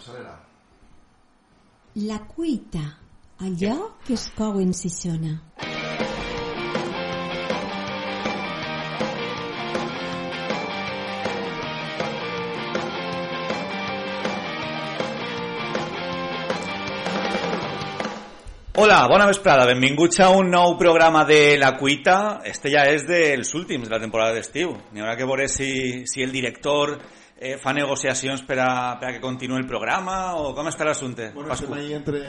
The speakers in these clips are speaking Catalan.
capçalera. La cuita, allò que es cou en Sisona. Hola, bona vesprada, benvinguts a un nou programa de La Cuita. Este ja és dels últims de la temporada d'estiu. N'hi haurà que veure si, si el director eh, fa negociacions per a, per a que continuï el programa o com està l'assumpte? Bueno, estem ahí entre,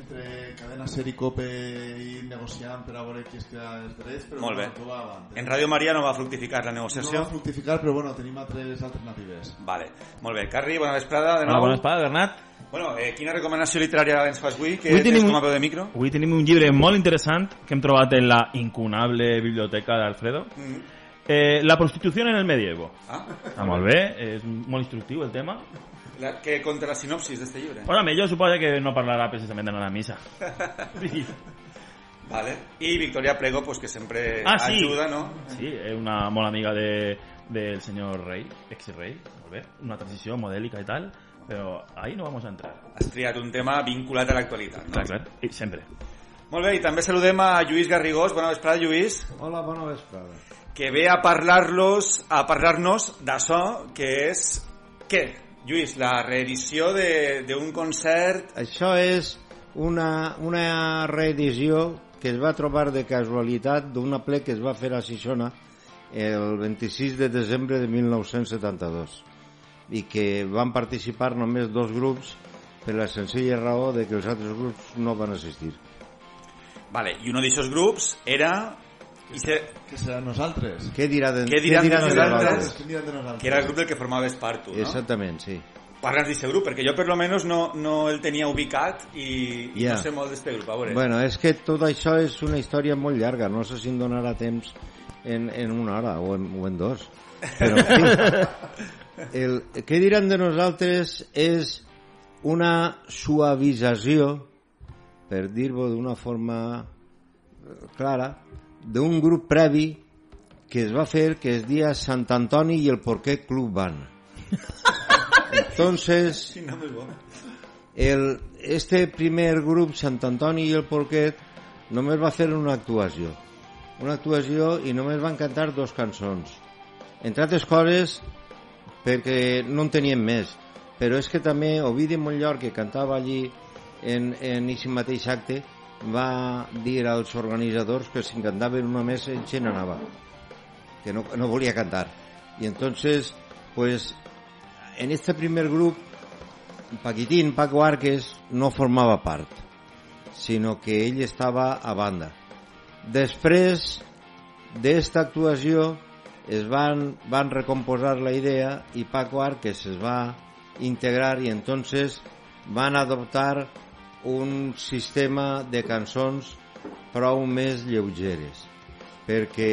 entre cadena ser i cope i negociant per a veure qui es queda els drets, però Molt bé. tot va avant. eh? En Ràdio Maria no va fructificar la No negociació? va fructificar, però bueno, tenim altres alternatives. Vale, molt bé. Carri, bona vesprada de nou. Hola, bona espada, Bernat. Bueno, eh, quina recomanació literària ens fas avui? Que Avui tenim com un- a peu de micro? Avui tenim un llibre molt interessant que hem trobat en la incunable biblioteca d'Alfredo. Mm. Eh, la prostitució en el medievo. Ah, Està molt bé, és molt instructiu el tema. la, que conta la sinopsis d'este llibre? Bueno, home, jo suposo que no parlarà precisament de la missa. Sí, Vale. I Victoria Prego, pues que sempre Ah, sí. ajuda, no? sí és una molt amiga de, del senyor rei, ex-rei, molt bé, una transició modèlica i tal, però ahí no vamos a entrar. Has triat un tema vinculat a l'actualitat, no? Clar, clar, i sempre. Molt bé, i també saludem a Lluís Garrigós. Bona vesprada, Lluís, Hola, bona vesprada. Que ve a parlar-los a parlar-nos d'això, que és... Què? Lluís, la reedició de- d'un concert... Això és una, una reedició que es va trobar de casualitat d'una ple que es va fer a Sixona el 26 de desembre de 1972 i que van participar només dos grups per la senzilla raó de que els altres grups no van assistir. Vale, i un d'aquests grups era... I se... Què serà nosaltres? Què dirà de, Què diran de nosaltres? nosaltres? Què diran de nosaltres? que era el grup del que formaves part tu, no? Exactament, sí. Parles d'aquest grup, perquè jo per lo menos no, no el tenia ubicat i, i Ja. no sé molt d'este grup. A veure. Bueno, és que tot això és una història molt llarga, no sé si em donarà temps en, en una hora o en, o en dos. Però, en fi, el, què diran de nosaltres és una suavització, per dir-ho d'una forma eh, clara, d'un grup previ que es va fer que es dia Sant Antoni i el Porquet Club Band. Entonces, el, este primer grup, Sant Antoni i el Porquet, només va fer una actuació. Una actuació i només van cantar dos cançons. Entre altres coses, perquè no en tenien més. Però és que també Ovidi Montllor, que cantava allí en, en aquest mateix acte, va dir als organitzadors que si cantaven una més ell se n'anava que no, no volia cantar y entonces pues en este primer grup Paquitín, Paco Arques, no formava part, sinó que ell estava a banda. Després d'esta actuació es van, van recomposar la idea i Paco Arques es va integrar i entonces van adoptar un sistema de cançons prou més lleugeres perquè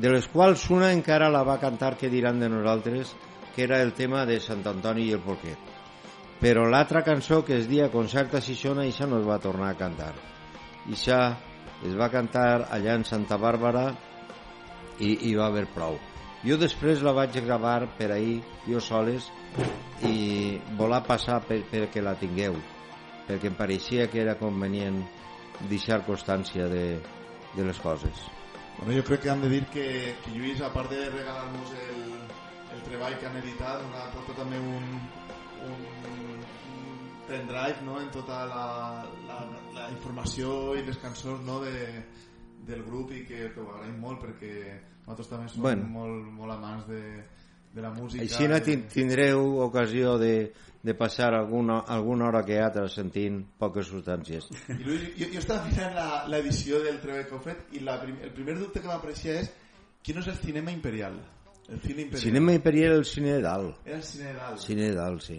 de les quals una encara la va cantar que diran de nosaltres que era el tema de Sant Antoni i el Porquet. Però l'altra cançó que es dia Concert a Sixona això no es va tornar a cantar. Això es va cantar allà en Santa Bàrbara i hi va haver prou. Jo després la vaig gravar per ahir jo soles i volar passar per, perquè la tingueu perquè em pareixia que era convenient deixar constància de, de les coses Bueno, jo crec que hem de dir que, que Lluís, a part de regalar-nos el, el treball que han editat, ha portat també un, un, un pendrive no? en tota la, la, la informació i les cançons no? de, del grup i que, que ho agraïm molt perquè nosaltres també som Bueno. molt, molt amants de, de la música. Així no tindreu ocasió de, de passar alguna, alguna hora que altra sentint poques substàncies. I Lluís, jo, jo estava mirant la- l'edició del treball que heu fet i la, prim, el primer dubte que m'apareixia és quin és el cinema imperial? El cine imperial. Cinema Imperial el cine de dalt. Era el cine de dalt. Cine de dalt, sí.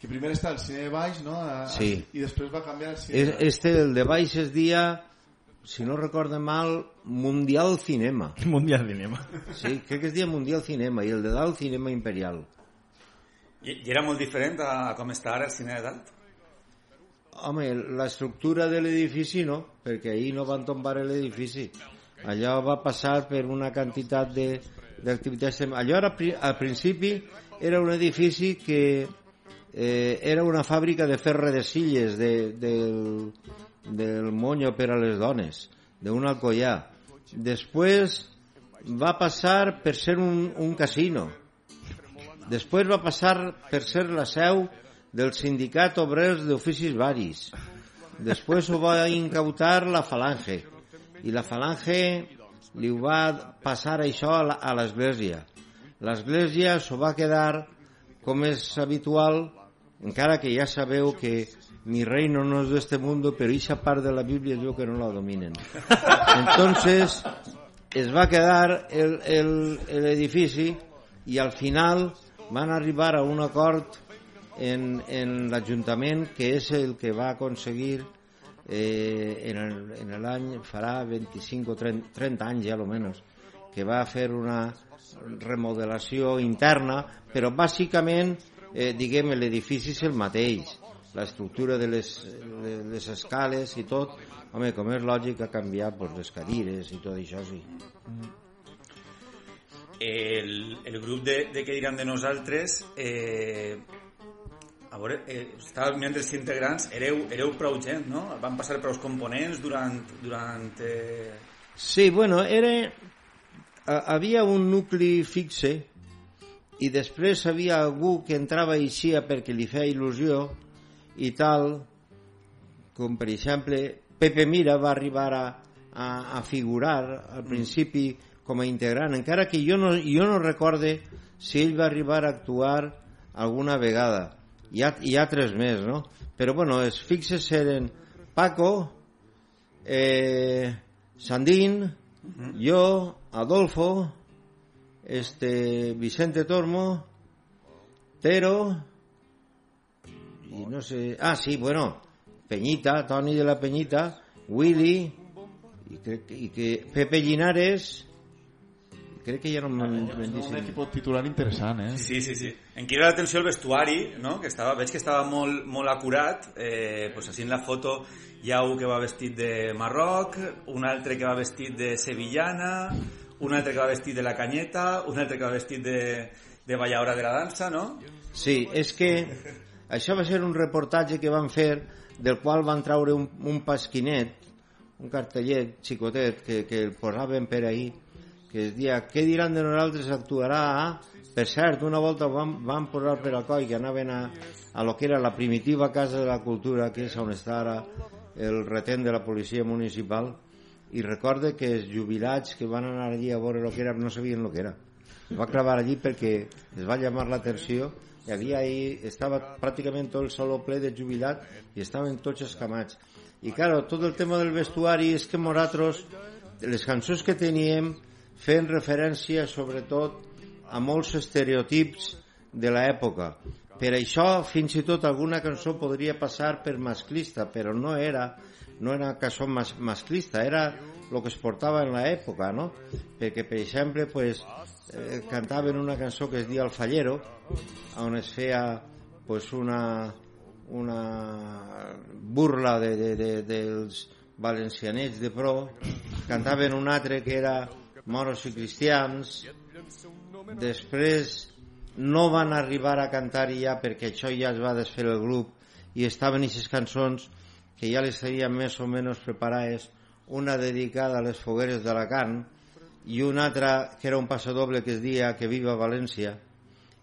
Que primer està el cine de baix, no? A, Sí. I després va canviar el cine Es, este, el de baix es dia, si no recordo mal, Mundial Cinema. Mundial Cinema. Sí, crec que es dia Mundial Cinema i el de dalt Cinema Imperial. I, I era molt diferent a, a com està ara el cine de dalt? Home, l'estructura de l'edifici no, perquè ahir no van tombar l'edifici. Allò va passar per una quantitat d'activitats... Allò era, al principi era un edifici que eh, era una fàbrica de de silles de, del, del monyo per a les dones, d'un alcoià. Després va passar per ser un, un casino. Després va passar per ser la seu del sindicat obrers d'oficis varis. Després ho va incautar la Falange. I la Falange li ho va passar això a l'església. L'església s'ho va quedar, com és habitual, encara que ja sabeu que mi reino no es de este mundo, pero esa part de la Biblia yo que no la dominen. Entonces, es va quedar el, el, el edifici i al final van arribar a un acord en, en l'Ajuntament que és el que va aconseguir eh, en l'any farà 25 o 30, 30 anys ja almenys que va fer una remodelació interna però bàsicament eh, diguem l'edifici és el mateix. L'estructura de les, de les escales i tot home, com és lògic ha canviat pues, les cadires i tot això sí El, el grup de, de què diran de nosaltres eh, a veure, eh, estava mirant els integrants éreu, éreu prou gent, no? Van passar prou components durant, durant eh, Sí, bueno, era... ha- Havia un nucli fixe i després havia algú que entrava i eixia perquè li feia il·lusió i tal, com per exemple Pepe Mira va arribar a, a, a figurar al principi com a integrant, encara que jo no, jo no recorde si ell va arribar a actuar alguna vegada. Hi ha, hi ha tres més, no? Però bueno, els fixes eren Paco, eh, Sandín, yo, Adolfo, este Vicente Tormo, Tero y no sé, ah sí, bueno, Peñita, Tony de la Peñita, Willy y, crec que, y que Pepe Linares, crec que ja no me'n me'n Un dicen. equip titular interessant, eh? Sí, sí, sí. Em crida l'atenció el vestuari, no? que estava, veig que estava molt, molt acurat. Eh, pues així en la foto hi ha un que va vestit de Marroc, un altre que va vestit de Sevillana, un altre que va vestit de la Canyeta, un altre que va vestit de, de Balladora de la Dansa, no? Sí, és que això va ser un reportatge que van fer del qual van traure un, un pasquinet, un cartellet xicotet que, que el posaven per ahir, que dia què diran de nosaltres actuarà a... Per cert, una volta van, van posar per a coll que anaven a, a lo que era la primitiva Casa de la Cultura, que és on està ara el retent de la policia municipal, i recorde que els jubilats que van anar allí a veure el que era no sabien el que era. Es va clavar allí perquè es va llamar l'atenció hi havia ahí, estava pràcticament tot el saló ple de jubilat i estaven tots escamats. I claro, tot el tema del vestuari és que nosaltres, les cançons que teníem, feien referència sobretot a molts estereotips de l'època. Per això, fins i tot, alguna cançó podria passar per masclista, però no era, no era cançó mas, masclista, era el que es portava en l'època, no? Perquè, per exemple, pues, eh, cantaven una cançó que es dia El Fallero, on es feia pues, una, una burla de, de, de, dels valencianets de pro, cantaven un altre que era moros i cristians, després no van arribar a cantar ja perquè això ja es va desfer el grup i estaven aquestes cançons que ja les teníem més o menys preparades una dedicada a les fogueres d'Alacant i una altra que era un passadoble que es dia que viva València.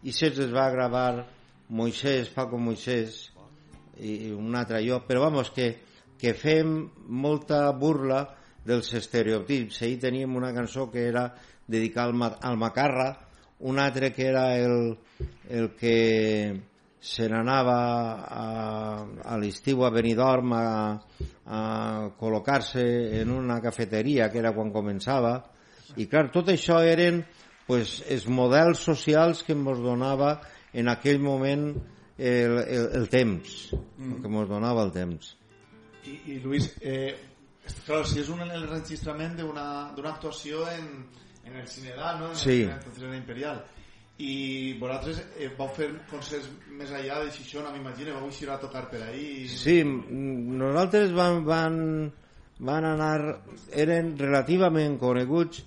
I se'ls es va gravar Moisès, Paco Moisès i un altre jo, però vamos que, que fem molta burla dels estereotips. Ahir teníem una cançó que era dedicada al, ma al Macarra, un altre que era el, el que se n'anava a, a l'estiu a Benidorm a, a col·locar-se en una cafeteria que era quan començava. I clar, tot això eren pues, els models socials que ens donava en aquell moment el, el, el temps el que ens donava el temps. I, i Luis, eh, és- clar, si és un enregistrament d'una d'una actuació en, en el Cinedà, no? En Sí. el Centre Imperial. I vosaltres eh, vau fer concerts més allà de Xixona, m'imagino, vau eixir a tocar per ahí. Sí, mm, nosaltres van, van, van anar, eren relativament coneguts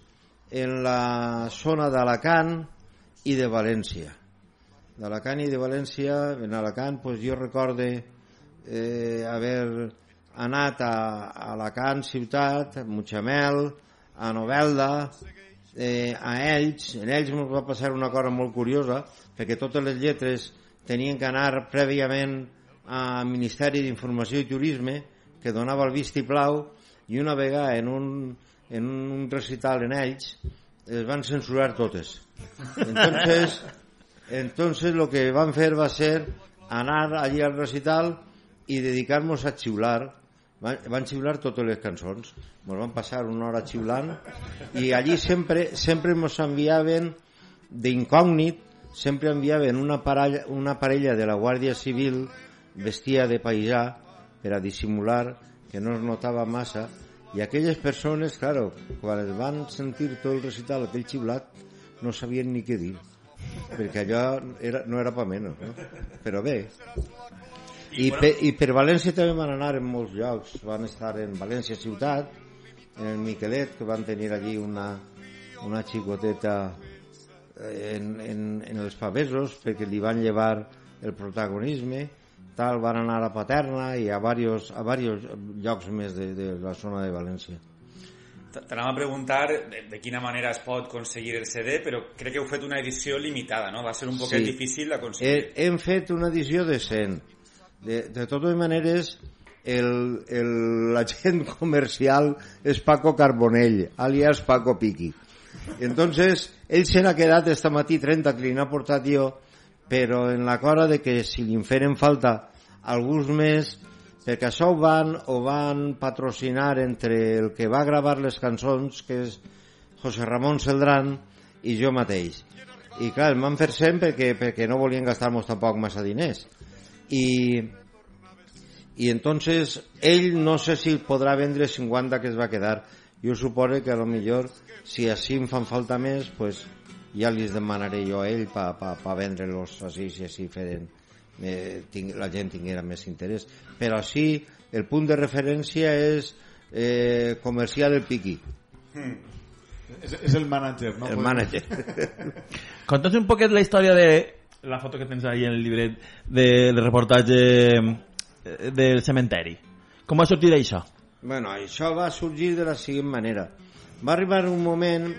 en la zona d'Alacant i de València. d'Alacant i de València. En Alacant pues, jo recorde eh, haver anat a, a Alacant ciutat, a Mutxamel, a Novelda, eh, a Ells. En Ells ens va passar una cosa molt curiosa, perquè totes les lletres tenien que anar prèviament al Ministeri d'Informació i Turisme, que donava el vistiplau, i una vegada en un, en un recital en ells es van censurar totes. Entonces, entonces lo que van fer va ser anar allí al recital i dedicar-nos a xiular. Van, xiular totes les cançons. Ens van passar una hora xiulant i allí sempre, sempre ens enviaven d'incògnit sempre enviaven una parella, una parella de la Guàrdia Civil vestia de paisà per a dissimular que no es notava massa. I aquelles persones, claro, quan es van sentir tot el recital, aquell xiulat, no sabien ni què dir perquè allò era, no era pa menys no? però bé i, pe, i per València també van anar en molts llocs van estar en València ciutat en el Miquelet que van tenir allí una, una xicoteta en, en, en els pavesos perquè li van llevar el protagonisme tal, van anar a Paterna i a varios, a varios llocs més de, de la zona de València T'anava a preguntar de, de quina manera es pot aconseguir el CD, però crec que heu fet una edició limitada, no? Va ser un poquet sí. difícil d'aconseguir. Hem fet una edició de 100. De, de totes maneres, el, el, l'agent comercial és Paco Carbonell, alias Paco Piqui. Entonces, ell se n'ha quedat esta matí 30 que li n'ha portat jo, però en la cosa de que si li feren falta alguns més perquè això ho van, ho van patrocinar entre el que va gravar les cançons, que és José Ramon Celdrán, i jo mateix. I clar, em van fer sempre perquè, perquè no volien gastar-nos tampoc massa diners. I, i entonces ell no sé si podrà vendre 50 que es va quedar. Jo suposo que a lo millor si així em fan falta més, pues ja li demanaré jo a ell per pa, pa, pa vendre-los així, si així feren eh, ting, la gent tinguera més interès. Però sí, el punt de referència és eh, comercial el piqui. Hmm. És, és el manager, no? El manager. Conta'ns un poquet la història de la foto que tens ahí en el llibret del de reportatge eh, del cementeri. Com va sortir això? Bueno, això va sorgir de la següent manera. Va arribar un moment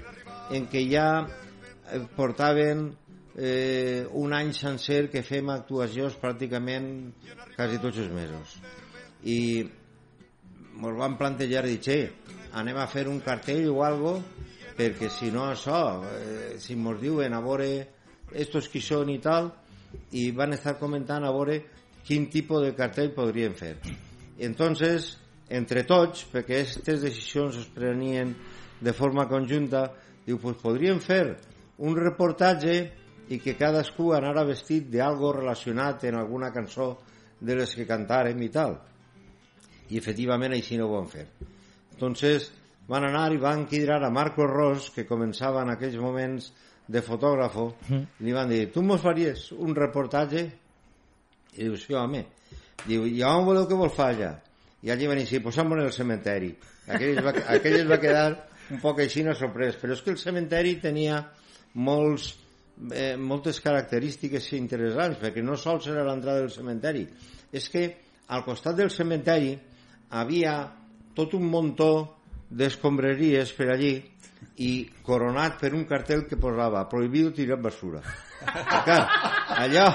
en què ja eh, portaven eh, un any sencer que fem actuacions pràcticament quasi tots els mesos i ens vam plantejar dir, che, anem a fer un cartell o algo perquè si no això, eh, si ens diuen a veure estos qui són i tal i van estar comentant a veure quin tipus de cartell podrien fer entonces entre tots, perquè aquestes decisions es prenien de forma conjunta diu, pues podríem fer un reportatge i que cadascú anara vestit d'algo relacionat en alguna cançó de les que cantàrem i tal. I efectivament així no ho van fer. Entonces van anar i van quidrar a Marco Ros, que començava en aquells moments de fotògrafo, mm. li van dir, tu mos faries un reportatge? I diu, sí, home. Diu, i on voleu que vol fer allà? I allí van dir, sí, posem en el cementeri. Aquell es, va, aquell es va quedar un poc així no sorprès, però és que el cementeri tenia molts eh, moltes característiques interessants, perquè no sols era l'entrada del cementeri, és que al costat del cementeri havia tot un muntó d'escombreries per allí i coronat per un cartell que posava prohibido tirar basura. Clar, allò,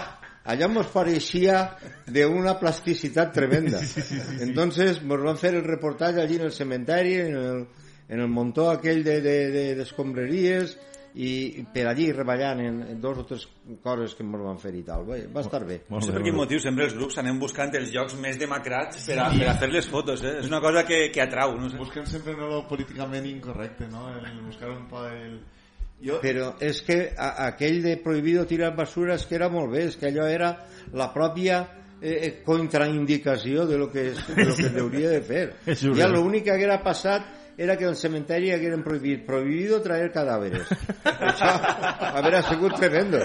allò ens pareixia d'una plasticitat tremenda. Entonces, ens van fer el reportatge allí en el cementeri, en el, en el muntó aquell d'escombreries, de, de, de i per allí reballant en, en dos o tres coses que ens van fer i tal. Bé, va estar bé. No sé per quin motiu sempre els grups anem buscant els llocs més demacrats per a, per a fer les fotos, eh? És una cosa que, que atrau, no sé. Busquen sempre no lo políticament incorrecte, no? El buscar un pa el... Jo... Però és que a, aquell de prohibido tirar basura és que era molt bé, és que allò era la pròpia eh, eh contraindicació de lo que, de lo que hauria de fer. Ja l'únic que haguera passat era que en el cementeri hagueren prohibit prohibido traer cadáveres això haver sigut tremendo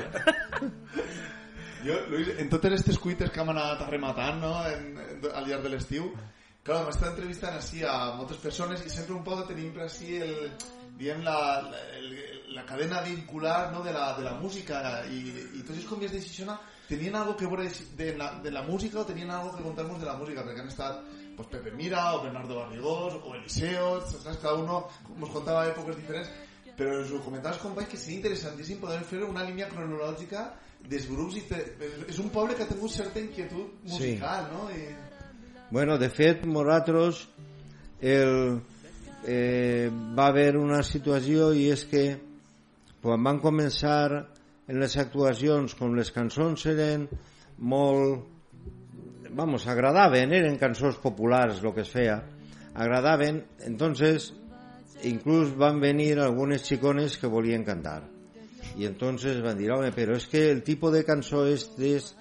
jo, Luis, en totes aquestes cuites que hem anat arrematant no? en, en, al llarg de l'estiu clar, m'està entrevistant així a moltes persones i sempre un poc tenim així el, diem la, la, la cadena vincular ¿no? de, la, de la música y, y todos esos convies de Xixona tenían algo que ver de la, de la música o tenían algo que contarnos de la música porque han estado pues Pepe Mira o Bernardo Barrigós o Eliseo ¿sabes? cada uno nos contaba épocas diferentes però us ho comentaves companys que seria interessantíssim poder fer una línia cronològica dels grups i te... és un poble que ha tingut certa inquietud musical sí. no? I... Bueno, de fet, nosaltres el, eh, va haver una situació i és que quan van començar en les actuacions, com les cançons eren molt vamos, agradaven, eren cançons populars el que es feia, agradaven, entonces inclús van venir algunes xicones que volien cantar. I entonces van dir, home, però és que el tipus de cançó és, és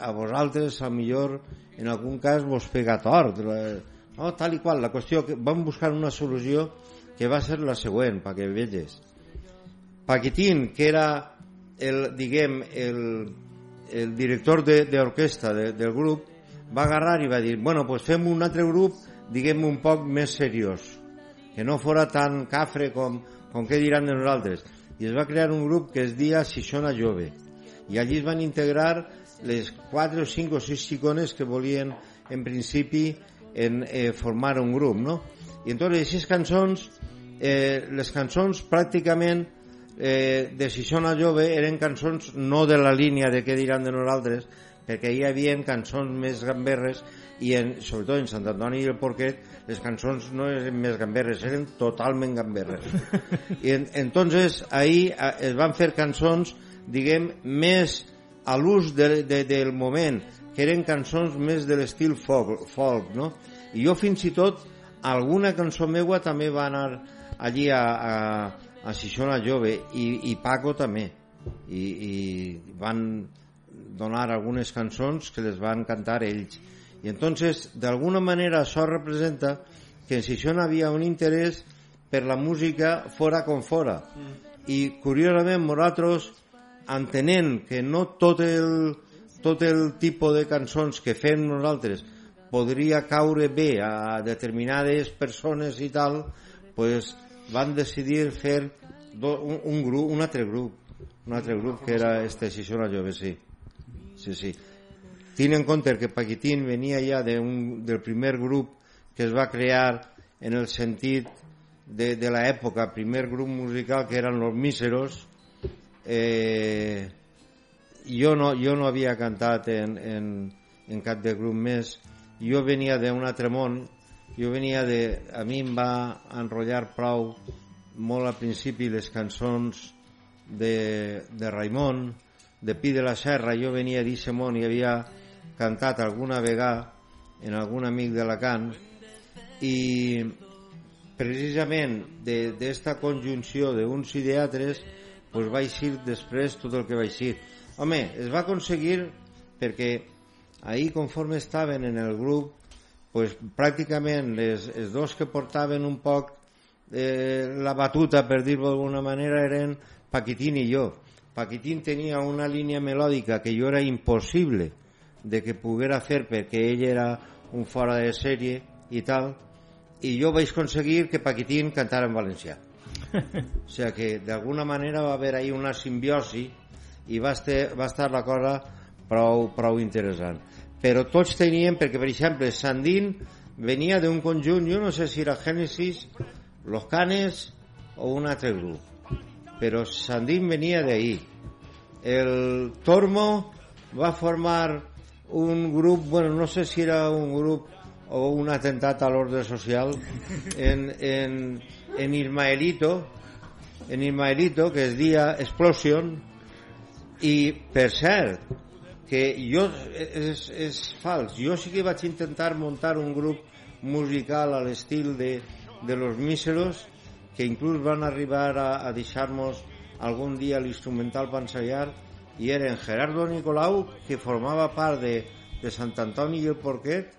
a vosaltres, a millor, en algun cas, vos pega tort. No, tal i qual. La qüestió que vam buscar una solució que va ser la següent, perquè veges. Paquitín, que era el, diguem, el, el director d'orquestra de, de, del grup, va agarrar i va dir, bueno, pues fem un altre grup, diguem, un poc més seriós que no fora tan cafre com, com què diran de nosaltres. I es va crear un grup que es dia Sixona Jove. I allí es van integrar les 4 o 5 o 6 xicones que volien, en principi, en, eh, formar un grup, no? I entonces, aquestes cançons, eh, les cançons pràcticament eh, de Sixona Jove eren cançons no de la línia de què diran de nosaltres, perquè hi havia cançons més gamberres i en, sobretot en Sant Antoni i el Porquet les cançons no eren més gamberres, eren totalment gamberres. I en, entonces ahí eh, es van fer cançons, diguem, més a l'ús de, de, del moment, que eren cançons més de l'estil folk, folk, no? I jo fins i tot, alguna cançó meua també va anar allí a, a, a Sixona Jove i, i Paco també. I, i van donar algunes cançons que les van cantar ells Y entonces, de alguna manera, això representa que en Sixón havia un interès per la música fora com fora. Mm. I, curiosament, nosaltres, entenent que no tot el, tot el tipus de cançons que fem nosaltres podria caure bé a determinades persones i tal, pues van decidir fer do, un, un grup, un altre grup, un altre grup que era este Sixona Jove, sí. Sí, sí. Tiene en compte que Paquitín venia ja de un, del primer grup que es va crear en el sentit de, de l'època, primer grup musical que eren los míseros. Eh, jo, no, jo no havia cantat en, en, en cap de grup més. Jo venia d'un altre món. Jo venia de... A mi em va enrotllar prou molt al principi les cançons de, de Raimon, de Pi de la Serra. Jo venia d'Ixe món i havia cantat alguna vegada en algun amic d'Alacant i precisament d'esta de, conjunció d'uns i d'altres pues, va eixir després tot el que va eixir. Home, es va aconseguir perquè ahir conforme estaven en el grup pues, pràcticament les, els dos que portaven un poc eh, la batuta, per dir-ho d'alguna manera, eren Paquitín i jo. Paquitín tenia una línia melòdica que jo era impossible de que poguera fer perquè ell era un fora de sèrie i tal i jo vaig aconseguir que Paquitín cantara en valencià. O sigui que d'alguna manera va haver ahí una simbiosi i va estar, va estar la cosa prou, prou interessant. Però tots tenien, perquè per exemple Sandín venia d'un conjunt jo no sé si era Génesis Los Canes o un altre grup però Sandín venia d'ahí el Tormo va formar un grup, bueno, no sé si era un grup o un atemptat a l'ordre social en, en, en Ismaelito en Ismaelito que es dia Explosion i per cert que jo és, és fals jo sí que vaig intentar muntar un grup musical a l'estil de, de los míseros que inclús van arribar a, a deixar-nos algun dia l'instrumental per ensayar i eren Gerardo Nicolau, que formava part de, de Sant Antoni i el Porquet,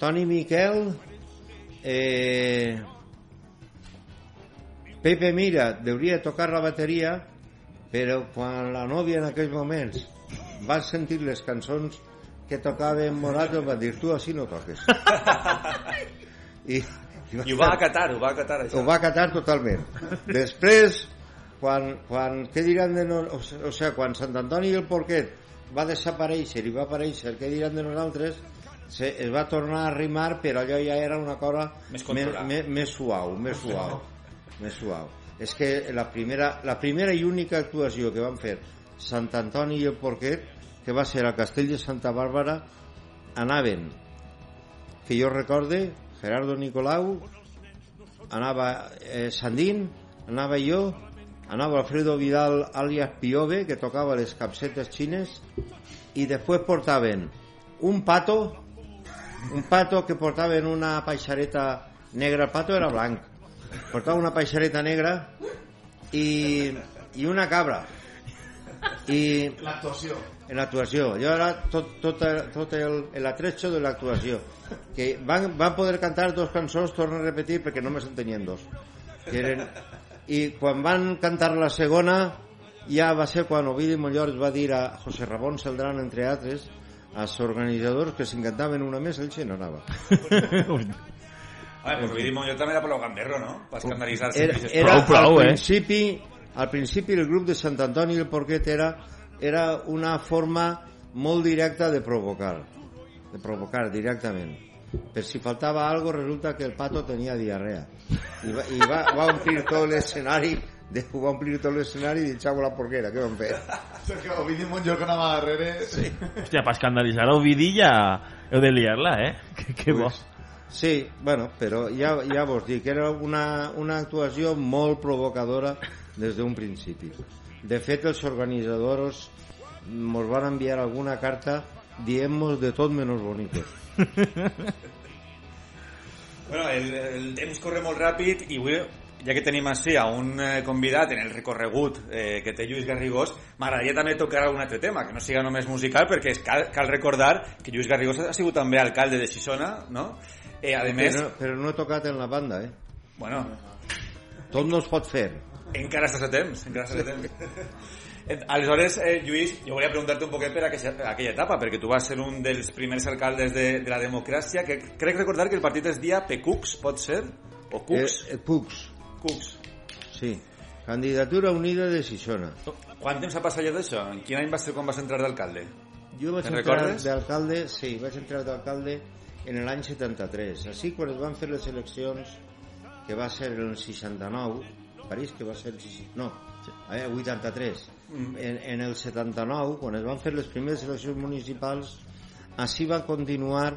Toni Miquel, eh, Pepe Mira deuria tocar la bateria, però quan la nòvia en aquells moments va sentir les cançons que tocava en Morato va dir tu així no toques. I, i, ho va acatar ho va acatar això. ho va acatar totalment després quan, quan, què diran de no, o, sea, quan Sant Antoni i el Porquet va desaparèixer i va aparèixer, què diran de nosaltres, se, es va tornar a rimar, però allò ja era una cosa Més més, més, més suau, més suau, més suau. És que la primera, la primera i única actuació que van fer Sant Antoni i el Porquet, que va ser al Castell de Santa Bàrbara, anaven, que jo recorde, Gerardo Nicolau, anava eh, Sandín, anava jo, anava Alfredo Vidal alias Piove, que tocava les capsetes xines, i després portaven un pato, un pato que portaven una paixareta negra, el pato era blanc, portava una paixareta negra i, i una cabra. I L'actuació. en l'actuació. Jo era tot, tot, tot el, l'atrecho de l'actuació. Que van, van poder cantar dos cançons, torno a repetir, perquè només en tenien dos. Que eren... I quan van cantar la segona, ja va ser quan Ovidi Mollor va dir a José Ramón Celdrán, entre altres, als organitzadors que si en cantaven una més, ell se n'anava. A ver, pues Ovidi Montllor també era per lo gamberro, no? Per escandalitzar-se. Era, era Prou, prou, al eh? principi, al principi el grup de Sant Antoni i el Porquet era, era una forma molt directa de provocar, de provocar directament. Per si faltava algo resulta que el pato tenia diarrea i va, i va, va omplir tot l'escenari de, va omplir tot l'escenari i xau la porquera, què van fer? Perquè Ovidi Montllor que anava darrere... Sí. Hòstia, per escandalitzar Ovidi ja heu de liar-la, eh? Que, que bo. Sí, bueno, però ja, ja vos dic, era una, una actuació molt provocadora des d'un principi. De fet, els organitzadors ens van enviar alguna carta dient-nos de tot menys bonitos. Bueno, el, el temps corre molt ràpid i avui, ja que tenim així a un eh, convidat en el recorregut eh, que té Lluís Garrigós, m'agradaria també tocar algun altre tema, que no siga només musical, perquè es cal, cal recordar que Lluís Garrigós ha sigut també alcalde de Xixona, no? Eh, a més, Però, però no he tocat en la banda, eh? bueno, Tot no es pot fer. encara estàs a temps, encara estàs a temps. Eh, Aleshores, eh, Lluís, jo volia preguntar-te un poquet per aquella, aquella etapa, perquè tu vas ser un dels primers alcaldes de, de la democràcia, que crec recordar que el partit es dia PCUCS, pot ser? O CUCS? Eh, eh, Pucs, CUCS. sí. Candidatura Unida de Sixona. Quant temps ha passat ja d'això? En quin any va ser quan vas entrar d'alcalde? Jo vaig entrar d'alcalde, sí, vaig entrar d'alcalde en l'any 73. Així, quan es van fer les eleccions, que va ser el 69, París, que va ser el 60, no, eh, 83. En, en el 79, quan es van fer les primeres eleccions municipals, així va continuar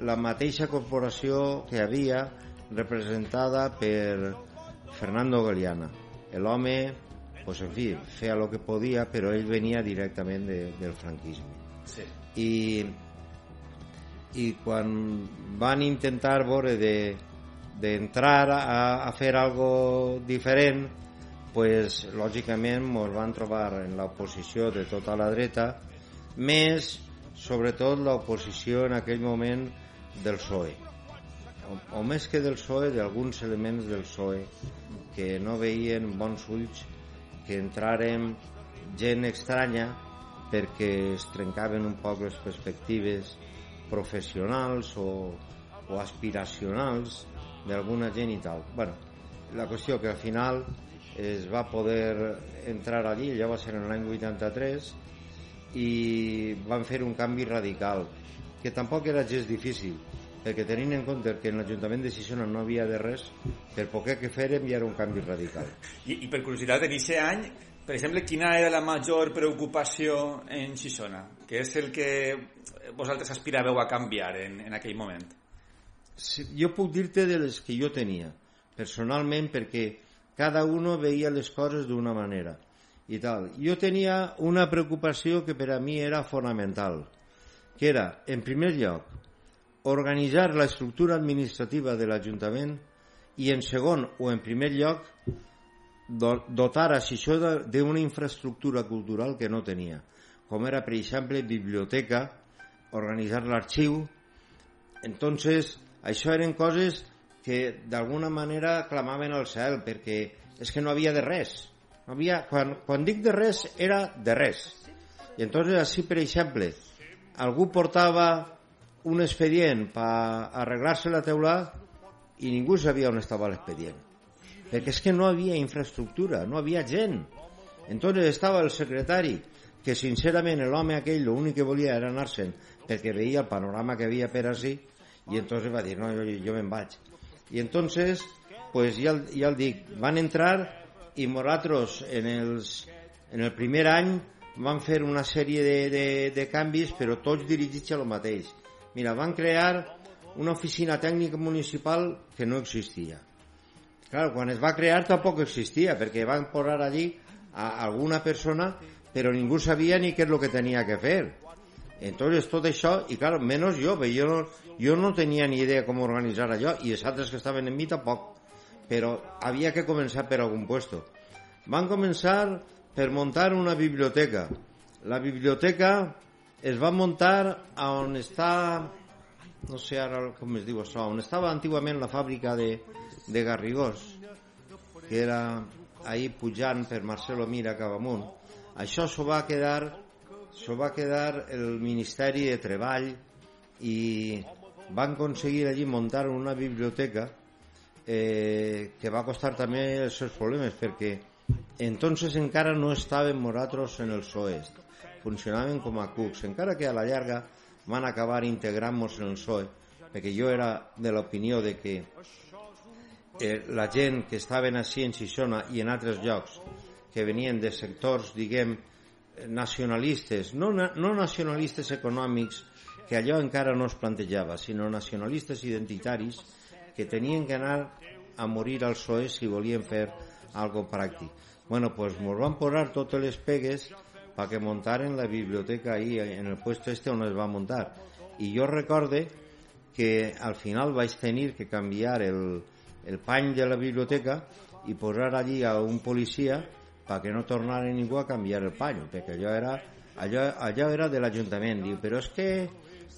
la mateixa corporació que havia representada per Fernando Galeana. L'home, pues, en fi, feia el que podia, però ell venia directament de, del franquisme Sí. i, i quan van intentar veure de d'entrar a, a fer algo diferent pues, lògicament ens van trobar en l'oposició de tota la dreta més sobretot l'oposició en aquell moment del PSOE o, o més que del PSOE d'alguns elements del PSOE que no veien bons ulls que entràrem gent estranya perquè es trencaven un poc les perspectives professionals o, o aspiracionals d'alguna gent i tal. bueno, la qüestió que al final es va poder entrar allí, ja va ser en l'any 83, i van fer un canvi radical, que tampoc era gens difícil, perquè tenint en compte que en l'Ajuntament de Sixona no havia de res, per poquet que fèrem ja era un canvi radical. I, I per curiositat, en aquest any, per exemple, quina era la major preocupació en Xixona? Que és el que vosaltres aspiràveu a canviar en, en aquell moment? Sí, jo puc dir-te de les que jo tenia, personalment, perquè cada uno veia les coses d'una manera i tal. Jo tenia una preocupació que per a mi era fonamental, que era, en primer lloc, organitzar la estructura administrativa de l'Ajuntament i, en segon o en primer lloc, do- dotar a Xixona d'una infraestructura cultural que no tenia, com era, per exemple, biblioteca, organitzar l'arxiu, entonces, això eren coses que d'alguna manera clamaven al cel, perquè és que no havia de res. No havia, quan, quan dic de res, era de res. I entonces, així, per exemple, algú portava un expedient per arreglar-se la teula i ningú sabia on estava l'expedient. perquè és que no havia infraestructura, no havia gent. Entonces estava el secretari, que sincerament l'home aquell l'únic que volia era anar-se'n perquè veia el panorama que havia per així i entonces va dir, no, jo, jo me'n vaig. I entonces, pues el- ja el dic, van entrar i nosaltres en, els, en el primer any van fer una sèrie de, de, de canvis però tots dirigits a lo mateix. Mira, van crear una oficina tècnica municipal que no existia. Clar, quan es va crear tampoc existia, perquè van posar allí a alguna persona, però ningú sabia ni què és el que tenia que fer. Entonces tot això, i clar, menys jo, jo no, jo no tenia ni idea com organitzar allò, i els altres que estaven en mi tampoc, però havia que començar per algun puesto. Van començar per muntar una biblioteca. La biblioteca es va muntar a on està no sé ara com es diu això, on estava antigament la fàbrica de, de Garrigós, que era ahir pujant per Marcelo Mira cap amunt. Això s'ho va quedar s'ho va quedar el Ministeri de Treball i van aconseguir allí muntar una biblioteca eh, que va costar també els seus problemes perquè entonces encara no estaven nosaltres en el SOES funcionaven com a cucs. Encara que a la llarga van acabar integrant-nos en el PSOE perquè jo era de l'opinió de que eh, la gent que estaven així en Xixona i en altres llocs que venien de sectors, diguem, nacionalistes, no, no nacionalistes econòmics, que allò encara no es plantejava, sinó nacionalistes identitaris que tenien que anar a morir al PSOE si volien fer algo pràctic. Bueno, pues nos van posar totes les pegues para que montaren la biblioteca ahí en el puesto este on es va muntar. I jo recorde que al final vaig tenir que canviar el, el pany de la biblioteca i posar allí a un policia perquè no tornara ningú a canviar el pany, perquè allò era, allò, allò era de l'Ajuntament. Diu, però que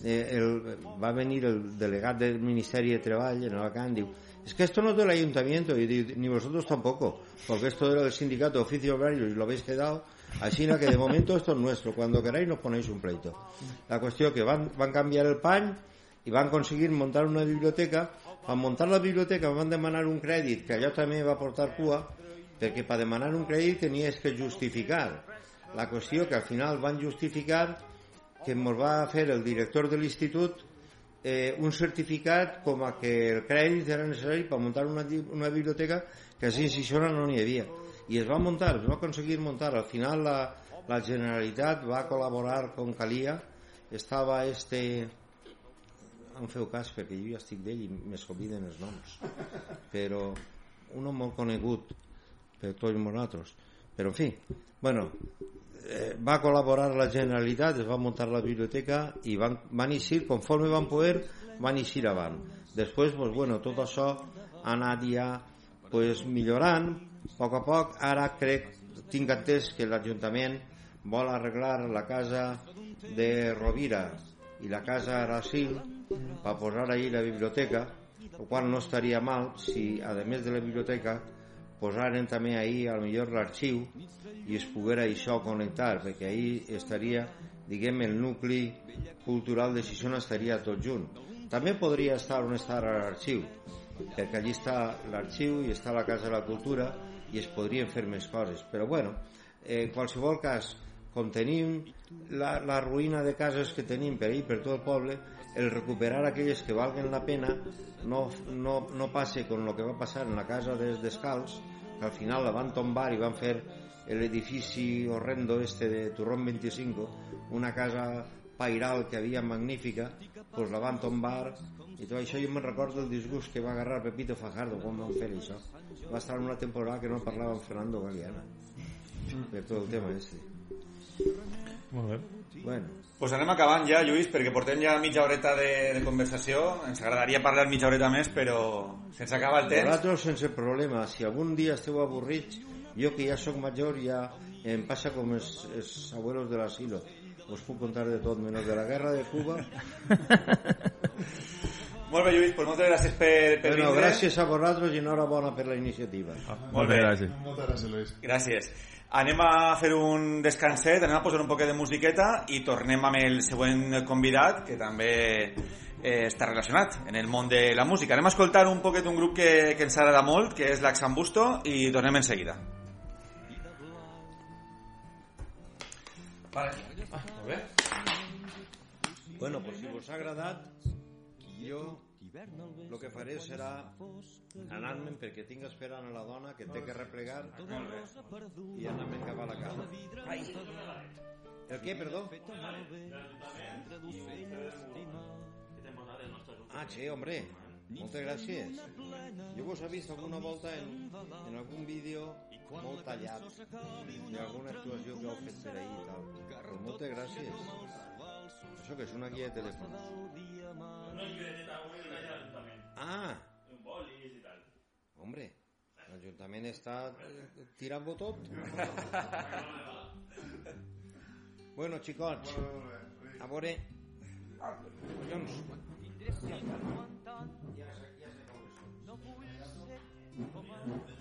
eh, el, va venir el delegat del Ministeri de Treball en Alacant, diu, es que esto no es del ayuntamiento, y ni vosotros tampoco, porque esto era del sindicato oficio obrero y lo habéis quedado, así que de momento esto es nuestro, cuando queráis nos ponéis un pleito. La cuestión que van, van cambiar el pany i van aconseguir muntar una biblioteca. Al muntar la biblioteca van demanar un crèdit, que allò també va portar cua, perquè per demanar un crèdit tenies que justificar. La qüestió que al final van justificar que ens va fer el director de l'institut eh, un certificat com a que el crèdit era necessari per muntar una, una biblioteca que així Xixona no n'hi havia. I es va muntar, es va aconseguir muntar. Al final la, la Generalitat va col·laborar com calia. Estava este... Em feu cas perquè jo ja estic d'ell i me s'obliden els noms. Però un home molt conegut per tots nosaltres. Però en fi, bueno, eh, va col·laborar la Generalitat, es va muntar la biblioteca i van, van eixir, conforme van poder, van eixir avant. Després, pues, bueno, tot això ha anat ja pues, millorant, a poc a poc. Ara crec, tinc entès que l'Ajuntament vol arreglar la casa de Rovira i la casa Arasil per posar ahí la biblioteca, el qual no estaria mal si, a més de la biblioteca, posaren també ahí a lo millor l'arxiu i es poguera això connectar perquè ahí estaria diguem el nucli cultural de Xixona estaria tot junt. També podria estar on està l'arxiu perquè allí està l'arxiu i està la Casa de la Cultura i es podrien fer més coses. Però bueno, eh, qualsevol cas com tenim la, la ruïna de cases que tenim per ahí, per tot el poble el recuperar aquelles que valguen la pena no, no, no passe con lo que va passar en la casa dels Descals que al final la van tombar i van fer l'edifici horrendo este de Turrón 25 una casa pairal que havia magnífica pues la van tombar i tot això. Jo me'n recordo el disgust que va agarrar Pepito Fajardo quan van fer això. Va estar una temporada que no parlava amb Fernando Galeana per tot el tema este. Molt bé. bueno, Pues anem acabant ja, Lluís, perquè portem ja mitja horeta de, de conversació. Ens agradaria parlar mitja horeta més, però se'ns acaba el temps. Vosaltres sense problema, si algun dia esteu avorrits, jo que ja sóc major ja em passa com els, els abuelos de l'asilo. Us puc contar de tot, menys de la guerra de Cuba. Molt bé, Lluís, pues moltes gràcies per, per Bueno, vindre. gràcies a vosaltres i enhorabona per la iniciativa. Molt bé, gràcies. Moltes gràcies, Luis. Gràcies. Anem a fer un descanset, anem a posar un poquet de musiqueta i tornem amb el següent convidat, que també eh, està relacionat en el món de la música. Anem a escoltar un poquet un grup que, que ens agrada molt, que és l'Axambusto, i tornem en seguida. Vale. Ah, molt bé. Bueno, pues si vos ha agradat, jo el que faré serà anar-me'n perquè tinc esperant a la dona que té que replegar i anar-me'n cap a la casa. Ai. El què, perdó? Ah, sí, hombre. Moltes gràcies. Jo vos he vist alguna volta en, en algun vídeo molt tallat d'alguna actuació que heu fet per ahir i tal. Pues moltes gràcies. ¿Eso que es una guía de teléfono? No es libreta web, una del ayuntamiento. Ah. Un bolis y tal. Hombre, el ayuntamiento está eh, tirando todo. bueno, chicos, abore. Collons. Ja sé, ja sé com és. No vull ser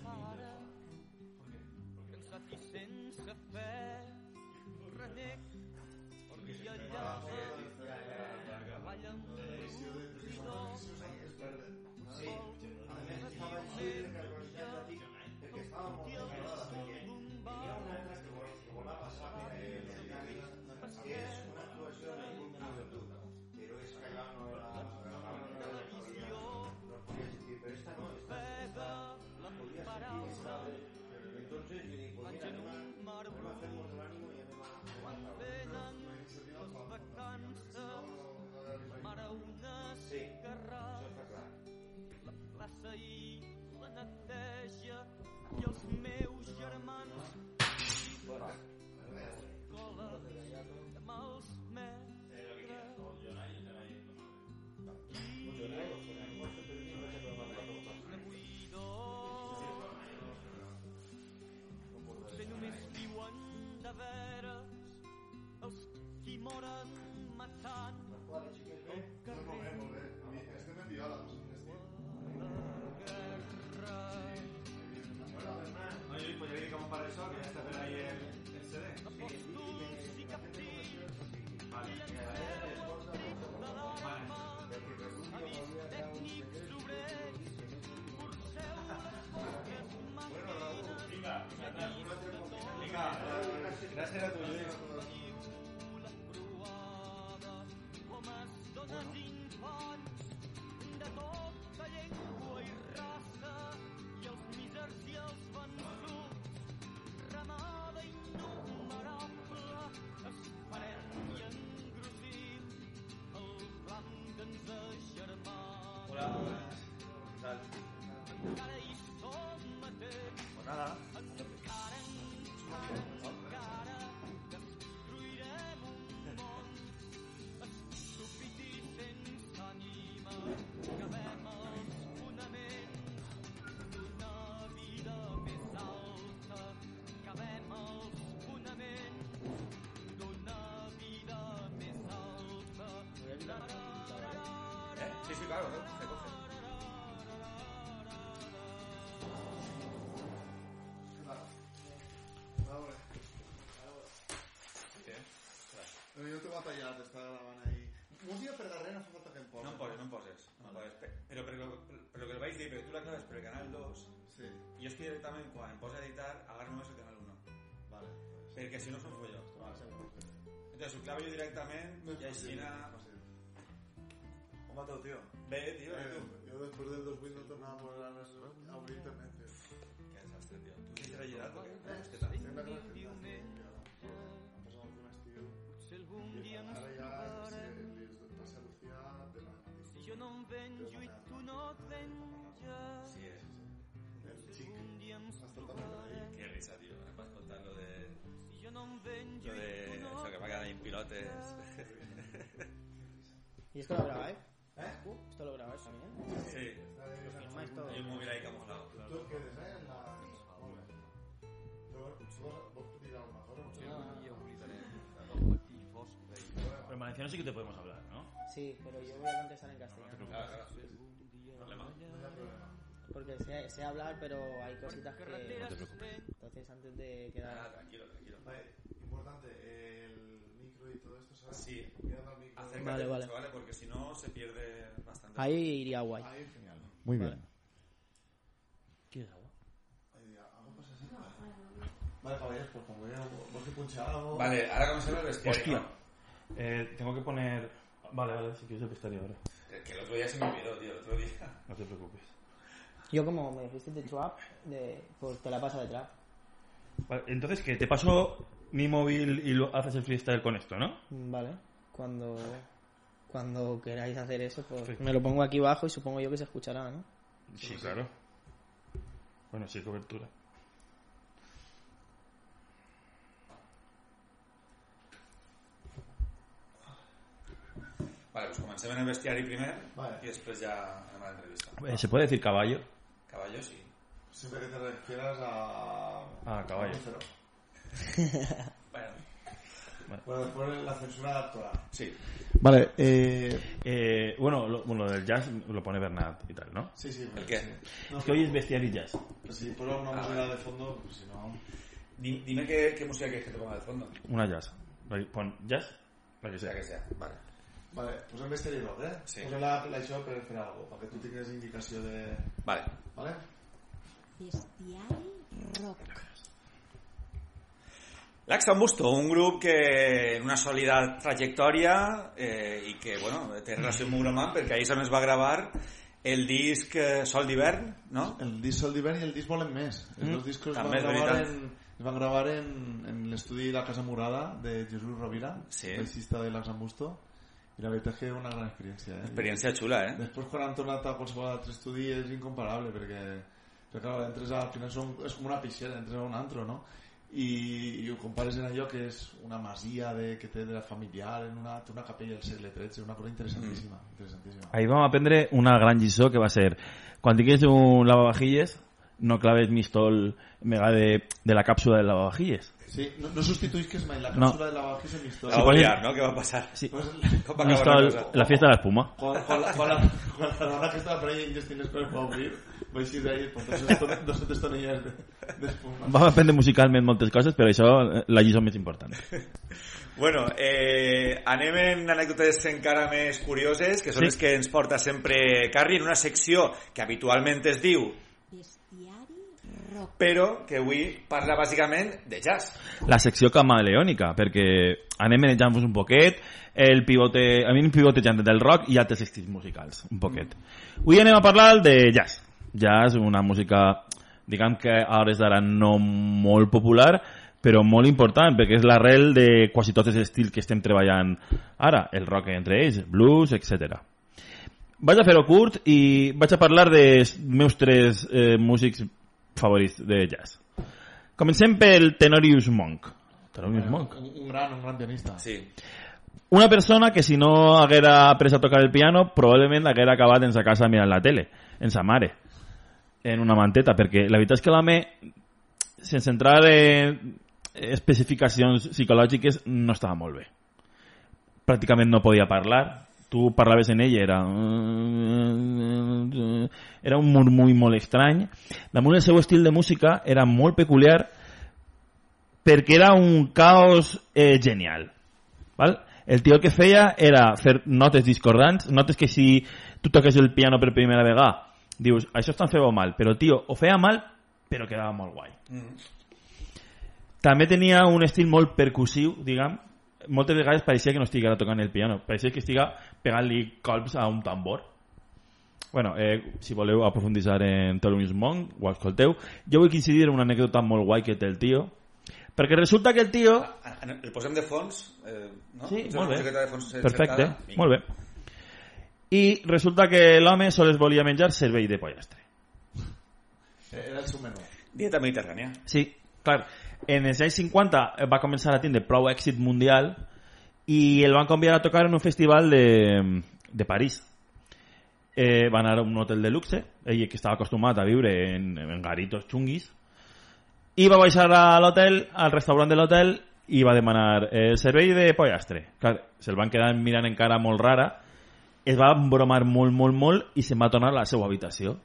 Gràcies a tu, Lluís. Hola, buenas. Sí, sí, claro, ¿no? Se coge. Però jo t'ho va tallar, t'estava gravant ahí. Música per darrere no fa falta que em posis. No em poses, no em poses. No em poses. Pe- Però per lo, per lo que el vaig dir, perquè tu la claves per el canal 2, Sí, i és que directament quan em posa a editar, agarro només el canal 1. vale. Perquè si no se'm fo jo. Vale, sí, perfecte. Entonces ho clavo jo directament i així na... Com Mateo, tío. Ve, tío. Yo después del 2000 no tornaba por abrir internet, tío. Qué desastre, tío. ¿Tú quieres ¿Qué tal? Que Han pasado ahora ya de la... Si yo no vengo no. Sí, es. Qué risa, tío. Además, contar lo de... Lo que va a quedar en pilotes. Y esto lo graba, ¿eh? Valenciano sí que te podemos hablar, ¿no? Sí, pero yo voy a contestar en castellano. Claro, claro. Problema. Porque sé, sé hablar, pero hay cositas que... carreteres lent, Entonces, antes de Ah, quedar... tranquilo, tranquilo. Vale, importante, el micro Sí, acércate Vale, vale. mucho, ¿vale? Porque si no se pierde bastante. Ahí iría guay. Ahí, genial. Muy bien. ¿Quieres agua? Vale, caballeros, pues como veo, vos que punchar algo... Vale, ahora comencemos el vestuario. Hostia. Eh, tengo que poner... Vale, vale, si quieres el vestuario ahora. Que- Que el otro día se me olvidó, tío, el otro día. No te preocupes. Yo como me dijiste de trap, de, pues te la paso de trap. Vale, entonces, que te paso mi móvil y lo, haces el freestyle con esto, ¿no? Mm, Vale. Cuando, cuando queráis hacer eso, pues Perfecto. me lo pongo aquí abajo y supongo yo que se escuchará, ¿no? Sí, claro. Bueno, sí, cobertura. Vale, pues comencem en el bestiari primer Vale. i després ja anem a l'entrevista. Eh, ¿Se puede decir caballo? Caballo, sí. Siempre que te refieras a... Ah, caballo. Mamífero. Bueno, Bueno, después la censura actoral. sí. Vale, eh... Eh, bueno, lo, bueno, lo del jazz lo pone Bernat y tal, ¿no? Sí, sí. ¿El qué? sí. No, Es que hoy es bestiari jazz. pues si pongo una música de fondo, pues si no... Di- Dime qué, qué música quieres que te ponga de fondo. Una jazz. La- Pon jazz, la que Sea sea. que sea. Vale. Vale, posem Rock, eh? Sí. Posem la, la això per fer alguna cosa, perquè tu tingues indicació de... Vale. Vale? Bestiari rock. L'Axan Busto, un grup que en una sòlida trajectòria eh, i que, bueno, té relació amb Mugroman perquè ahir és on es va gravar el disc eh, Sol d'hivern, no? El disc Sol d'hivern i el disc Volen Més. Els dos discos es van gravar, veritat. en, es van gravar en, en l'estudi La Casa Murada de Jesús Rovira, Sí. baixista de l'Axan Busto. I la veritat és que una gran experiència, eh? Experiència xula, eh? Després quan han tornat a qualsevol altre estudi és incomparable perquè, perquè clar, entres al final són, és com una pixera, entres a un antro no? I, i ho compares en allò que és una masia de, que té de la familiar en una, té una capella del segle XIII una cosa interessantíssima, interessantíssima. Ahí vam aprendre una gran lliçó que va ser quan tinguis un lavavajilles no claves mistol mega de, de la càpsula del lavavajilles. Sí, no, no sustituís que es más, la cápsula no. de la que es mi historia. La obviar, ¿no? ¿Qué va a pasar? Sí. Pues, va a acabar la, la, fiesta de la espuma. Con, con la, con, la, con la rana que estaba por ahí en Justin Square para abrir, vais a ir de ahí con dos o tres tonellas de, de espuma. Vam aprendre musicalment moltes coses, però això, eh, la lliçó més important. Bueno, eh, anem en anècdotes encara més curioses, que són sí. les que ens porta sempre Carri, en una secció que habitualment es diu rock. però que avui parla bàsicament de jazz. La secció camaleònica, perquè anem manejant-vos un poquet, el pivote, a mi pivotejant del rock i altres estils musicals, un poquet. Avui anem a parlar de jazz. Jazz, una música, diguem que a hores d'ara no molt popular, però molt important, perquè és l'arrel de quasi tots els estils que estem treballant ara, el rock entre ells, blues, etc. Vaig a fer-ho curt i vaig a parlar dels meus tres eh, músics favorits de jazz. Comencem pel Tenorius Monk. Tenorius Monk. un, un gran, un gran pianista Sí. Una persona que si no haguera après a tocar el piano probablement haguera acabat en sa casa mirant la tele, en sa mare, en una manteta, perquè la veritat és que l'home, sense entrar en especificacions psicològiques, no estava molt bé. Pràcticament no podia parlar, tu parlaves en ell i era era un murmull molt estrany damunt el seu estil de música era molt peculiar perquè era un caos eh, genial val? el tio que feia era fer notes discordants notes que si tu toques el piano per primera vegada dius, això estan fent mal però tio ho feia mal però quedava molt guai Mm. també tenia un estil molt percussiu, diguem. Moltes vegades pareixia que no estiguera tocant el piano, pareixia que estiga pegant-li colps a un tambor. Bueno, eh, si voleu aprofunditzar en Thelonious Monk, ho escolteu. Jo vull incidir en una anècdota molt guai que té el tio, perquè resulta que el tio... Ah, ah, El posem de fons? Eh, no? Sí, molt bé. De fons Perfecte? Vinga. molt bé. I resulta que l'home sols volia menjar cervell de pollastre. era el seu menú Dieta mediterrània. Sí, clar. En els anys 50 va començar a tindre prou èxit mundial i el van convidar a tocar en un festival de, de París. Eh, van anar a un hotel de luxe, ell que estava acostumat a viure en, en garitos xunguis, i va baixar a l'hotel, al restaurant de l'hotel, i va demanar eh, el servei de pollastre. Clar, se'l van quedar mirant encara molt rara, es va bromar molt, molt, molt, i se'n va tornar a la seva habitació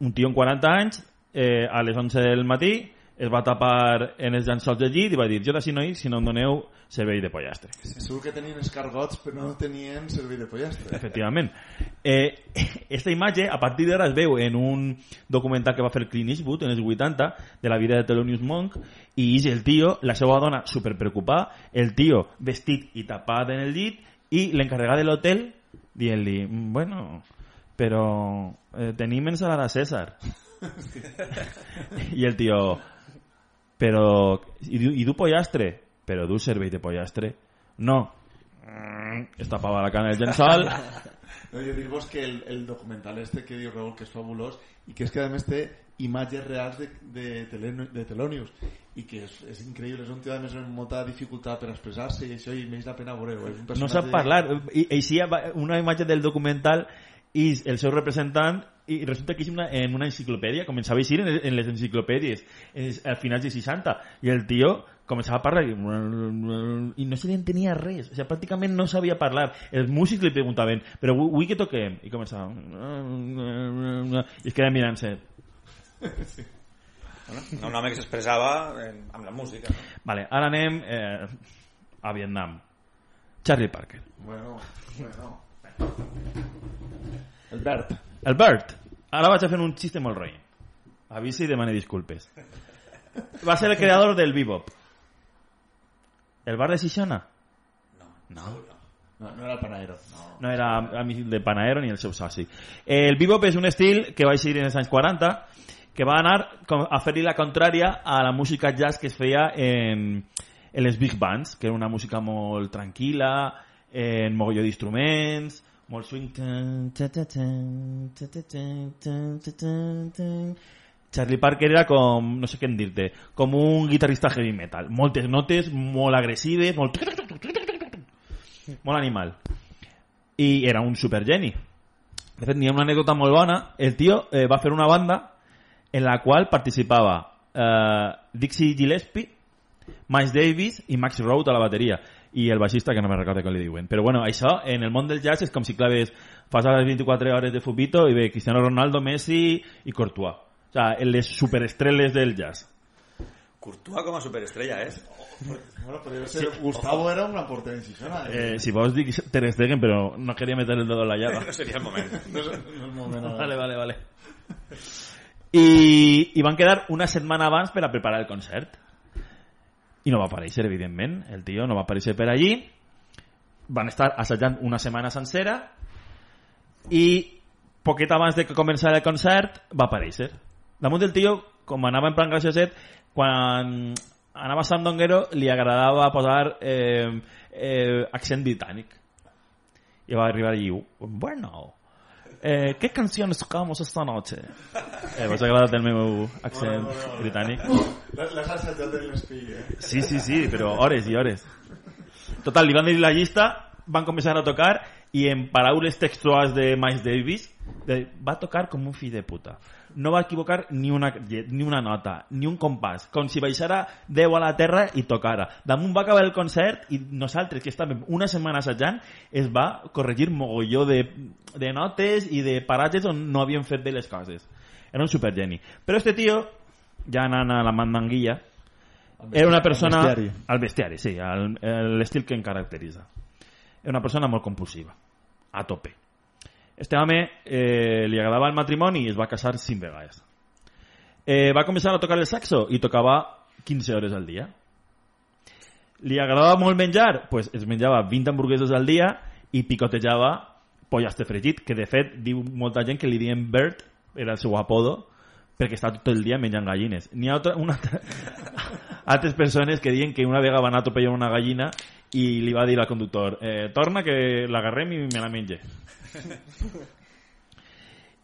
un tio amb 40 anys, eh, a les 11 del matí, es va tapar en els llençols del llit i va dir jo d'ací no hi si no em doneu servei de pollastre. Segur que tenien escargots, però no tenien servei de pollastre. Efectivament. Eh, esta imatge, a partir d'ara, es veu en un documental que va fer Clint Eastwood en els 80 de la vida de Thelonious Monk i és el tio, la seva dona super preocupada, el tio vestit i tapat en el llit i l'encarregat de l'hotel dient-li, bueno, però eh, tenim ensalada César. I el tio, i, du- i du pollastre? Però du servei de pollastre? No. Mm, Es tapava la cana del llençol No, jo dir-vos que el, el documental este que diu Raúl que és fabulós i que és que a més té imatges reals de, de, Teleno- de Telonius i que és, és increïble, és un tio a més amb molta dificultat per expressar-se i això i la pena veure-ho. No sap parlar i així una imatge del documental és el seu representant i resulta que és una, en una enciclopèdia començava a eixir en, en les enciclopèdies en, al final dels 60 i el tio començava a parlar i, i no se li entenia res o sigui, pràcticament no sabia parlar els músics li preguntaven però avui, què toquem? i començava i es quedava mirant-se Bueno, un home que s'expressava amb la música. No? vale, ara anem eh, a Vietnam Charlie Parker Bueno, bueno. El Bert. El Bert. Ara vaig a fer un xiste molt rei. Avisi i demane disculpes. Va ser el creador del bebop. El bar de Xixona? No. No, no era el Panaero. No. No era amic de Panaero ni el seu soci. El bebop és un estil que va eixir en els anys 40 que va anar a fer-li la contrària a la música jazz que es feia en, en les big bands, que era una música molt tranquil·la, en mogolló d'instruments, molt swing. Charlie Parker era com, no sé què en dir-te, un guitarrista heavy metal. Moltes notes, molt agressives, molt... molt animal. I era un supergeni. De fet, n'hi ha una anècdota molt. El tio eh, va fer una banda en la qual participava eh, Dixie Gillespie, Miles Davis i Max Road a la bateria i el baixista que no me recordo com li diuen però bueno, això en el món del jazz és com si claves fas les 24 hores de Fupito i ve Cristiano Ronaldo, Messi i Courtois o sea, les superestrelles del jazz Courtois com a superestrella, és. Bueno, podria ser... Gustavo era un gran porter en Xixona. eh, si vols dir Ter Stegen però no quería meter el dedo en la llaga No seria el moment. No no moment ara. vale, vale, vale i, i van quedar una setmana abans per a preparar el concert i no va aparèixer evidentment. El tio no va aparèixer per allí. Van estar assajant una setmana sencera i poquet abans de que començara el concert va aparèixer. Damunt del tio com anava en plan gracioset quan anava a Sandonguero li agradava posar eh, eh, accent britànic. I va arribar allí bueno eh, ¿qué canciones tocamos esta noche? Eh, vos ha agradat el meu accent britànic? L'has assajat en l'espill, eh? Sí, sí, sí, però hores i hores. Total, li van dir la llista, van començar a tocar i en paraules textuals de Miles Davis de, va tocar com un fill de puta. No va equivocar ni una, ni una nota, ni un compàs, com si baixara 10 a la terra i tocara. Damunt va acabar el concert i nosaltres, que estàvem una setmana assajant, es va corregir mogolló de, de notes i de paratges on no havien fet bé les coses. Era un supergeni. Però este tio, ja anant a la mandanguilla, era una persona... Al bestiari. Al bestiari, sí, l'estil que em caracteritza. Era una persona molt compulsiva, a tope. Este home eh, li agradava el matrimoni i es va casar cinc vegades. Eh, va començar a tocar el saxo i tocava 15 hores al dia. Li agradava molt menjar? pues es menjava 20 hamburgueses al dia i picotejava pollastre fregit, que de fet diu molta gent que li diuen Bert, era el seu apodo, perquè està tot el dia menjant gallines. N'hi ha altra, una altra, altres persones que diuen que una vegada va anar a atropellar una gallina i li va dir al conductor eh, torna que l'agarrem i me la menge.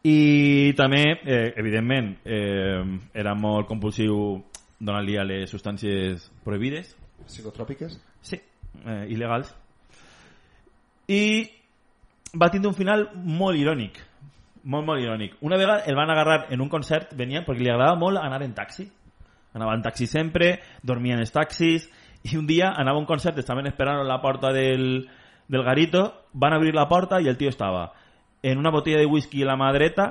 I també, eh, evidentment, eh, era molt compulsiu donant-li a les substàncies prohibides, Psicotròpiques? Sí, eh, il·legals. I va tindre un final molt irònic. Molt, molt irònic. Una vegada el van agarrar en un concert, venia perquè li agradava molt anar en taxi. Anava en taxi sempre, dormia en els taxis, i un dia anava a un concert, estaven esperant a la porta del, del garito, van obrir la porta i el tio estava en una botella de whisky a la mà dreta,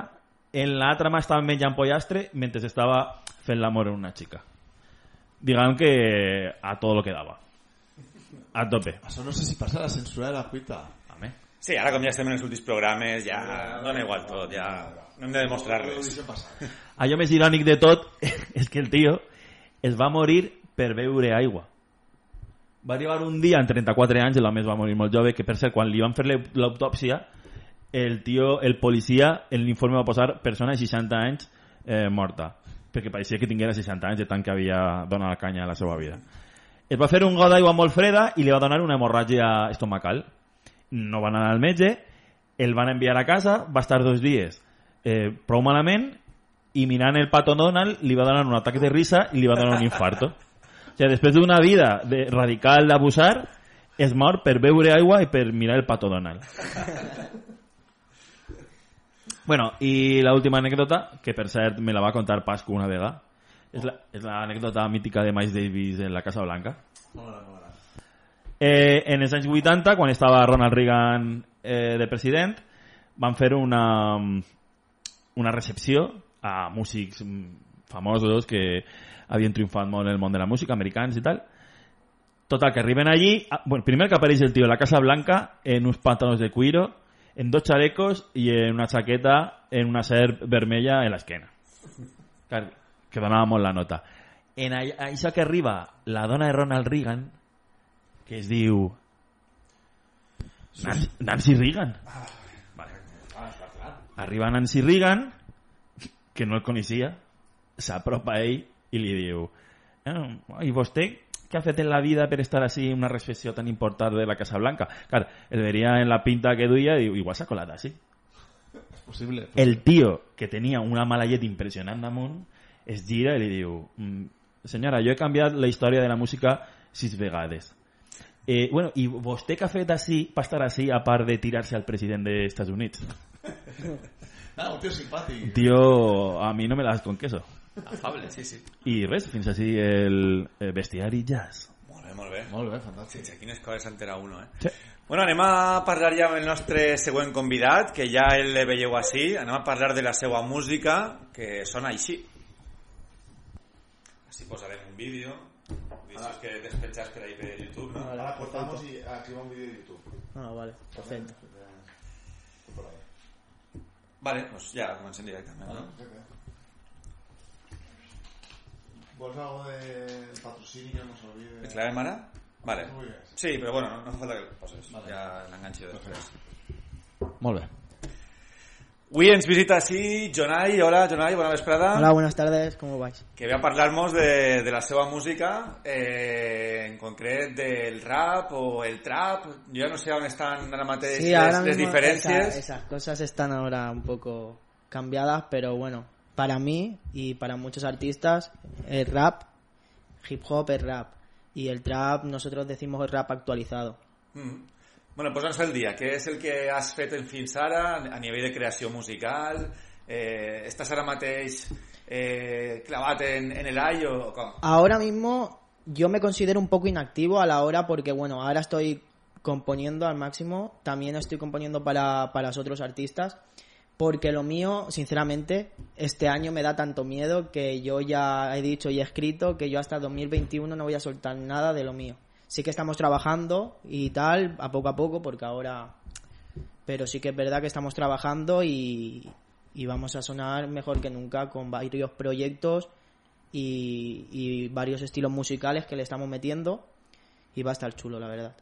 en l'altra mà estava menjant pollastre mentre estava fent l'amor amb una xica. Digan que a todo lo que daba. A tope. Això no sé si passa la censura de la cuita. Home. Sí, ara com ja estem en els últims programes, ja dona igual tot, ja no hem de demostrar res. Allò més irònic de tot és que el tio es va morir per beure aigua. Va arribar un dia, en 34 anys, l'home es va morir molt jove, que per cert, quan li van fer l'autòpsia, el tio, el policia, en l'informe va posar persona de 60 anys eh, morta, perquè pareixia que tinguera 60 anys de tant que havia donat la canya a la seva vida. Es va fer un got d'aigua molt freda i li va donar una hemorràgia estomacal. No van anar al metge, el van enviar a casa, va estar dos dies eh, prou malament i mirant el pato Donald li va donar un atac de risa i li va donar un infarto. O sigui, després d'una vida de radical d'abusar, es mor per beure aigua i per mirar el pato Donald. Bueno, i l'última anècdota, que per cert me la va contar Pascu una vegada, és la- és l'anècdota mítica de Miles Davis en la Casa Blanca. Eh, en els anys 80, quan estava Ronald Reagan eh, de president, van fer una, una recepció a músics famosos que havien triomfat molt en el món de la música, americans i tal. Total, que arriben allí... ah, Bueno, primer que apareix el tio en la Casa Blanca en uns pantalons de cuiro, en dos chalecos i en una chaqueta en una serp vermella en l'esquena. Clar, Que donava molt la nota. En això que arriba la dona de Ronald Reagan, que es diu... Nancy, Nancy Reagan. Vale. Arriba Nancy Reagan, que no el coneixia, s'apropa a ell i li diu "Ah, i vostè què ha fet en la vida per estar així en una recepció tan important de la Casa Blanca? Clar, el veria en la pinta que duia i diu, igual s'ha colat així. És possible. El tio, que tenia una mala llet impressionant damunt, es gira i li diu "Mm, senyora, jo he canviat la història de la música sis vegades. Eh, bueno, I vostè què ha fet així per estar així a part de tirar-se al president dels Estats Units? Ah, un tio simpàtic. Tio, a mi no me las con queso. Afable, sí, sí. I res, fins així el, el bestiari jazz. Molt bé, molt bé. Molt bé, fantàstic. Sí, quines coses s'entera uno, eh? Sí. Bueno, anem a parlar ja amb el nostre següent convidat, que ja el veieu així. Anem a parlar de la seva música, que sona així. Així posarem un vídeo. Vídeos que despenjats per ahí per YouTube, no? Ahora cortamos y activa un vídeo de YouTube. Ah, vale, perfecto. Vale, doncs ja comencem directament, no? ¿Vols algo de patrocinio? No se olvide. Et clavem ara? Vale. Sí, però bueno, no, no fa falta que el poses. Ja l'enganxo després. Molt bé. Avui ens visita així Jonai. Hola, Jonai, bona vesprada. Hola, buenas tardes, ¿cómo vais? que ve a parlar-nos de, de la seva música, eh, en concret del rap o el trap. Jo no sé on estan ara mateix Sí, les, ahora les mismo diferències. esa- esas cosas están ahora un poco cambiadas, pero bueno, para mí y para muchos artistas, el rap, hip hop es rap. Y el trap, nosotros decimos el rap actualizado. Mm. Bueno, posa'ns al dia. Què és el que has fet fins ara a nivell de creació musical? Eh, estàs ara mateix eh, clavat en, el all o, o com? Ahora mismo yo me considero un poco inactivo a la hora porque, bueno, ahora estoy componiendo al máximo, también estoy componiendo para, para los otros artistas, porque lo mío, sinceramente, este año me da tanto miedo que yo ya he dicho y he escrito que yo hasta 2021 no voy a soltar nada de lo mío. Sí que estamos trabajando y tal, a poco a poco, porque ahora... Pero sí que es verdad que estamos trabajando y, y vamos a sonar mejor que nunca con varios proyectos y, y varios estilos musicales que le estamos metiendo y va a estar chulo, la verdad.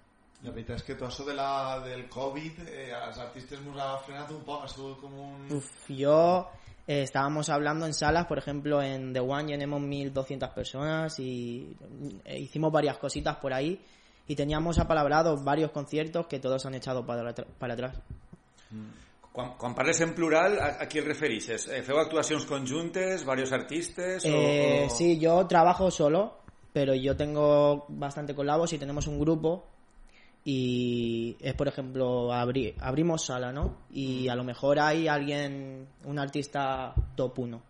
La veritat és que tot això de la, del Covid eh, als artistes ens ha frenat un poc, ha sigut com un... Uf, yo eh, estábamos hablando en salas, por ejemplo, en The One tenemos 1200 personas y eh, hicimos varias cositas por ahí y teníamos apalabrados varios conciertos que todos han echado para, para atrás. Quan, quan parles en plural, a, a qui el referixes? Eh, feu actuacions conjuntes, varios artistes? O, Eh, o... Sí, yo trabajo solo, pero yo tengo bastante colabos y tenemos un grupo y es, por ejemplo, abri- abrimos sala, ¿no? Y a lo mejor hay alguien, un artista top 1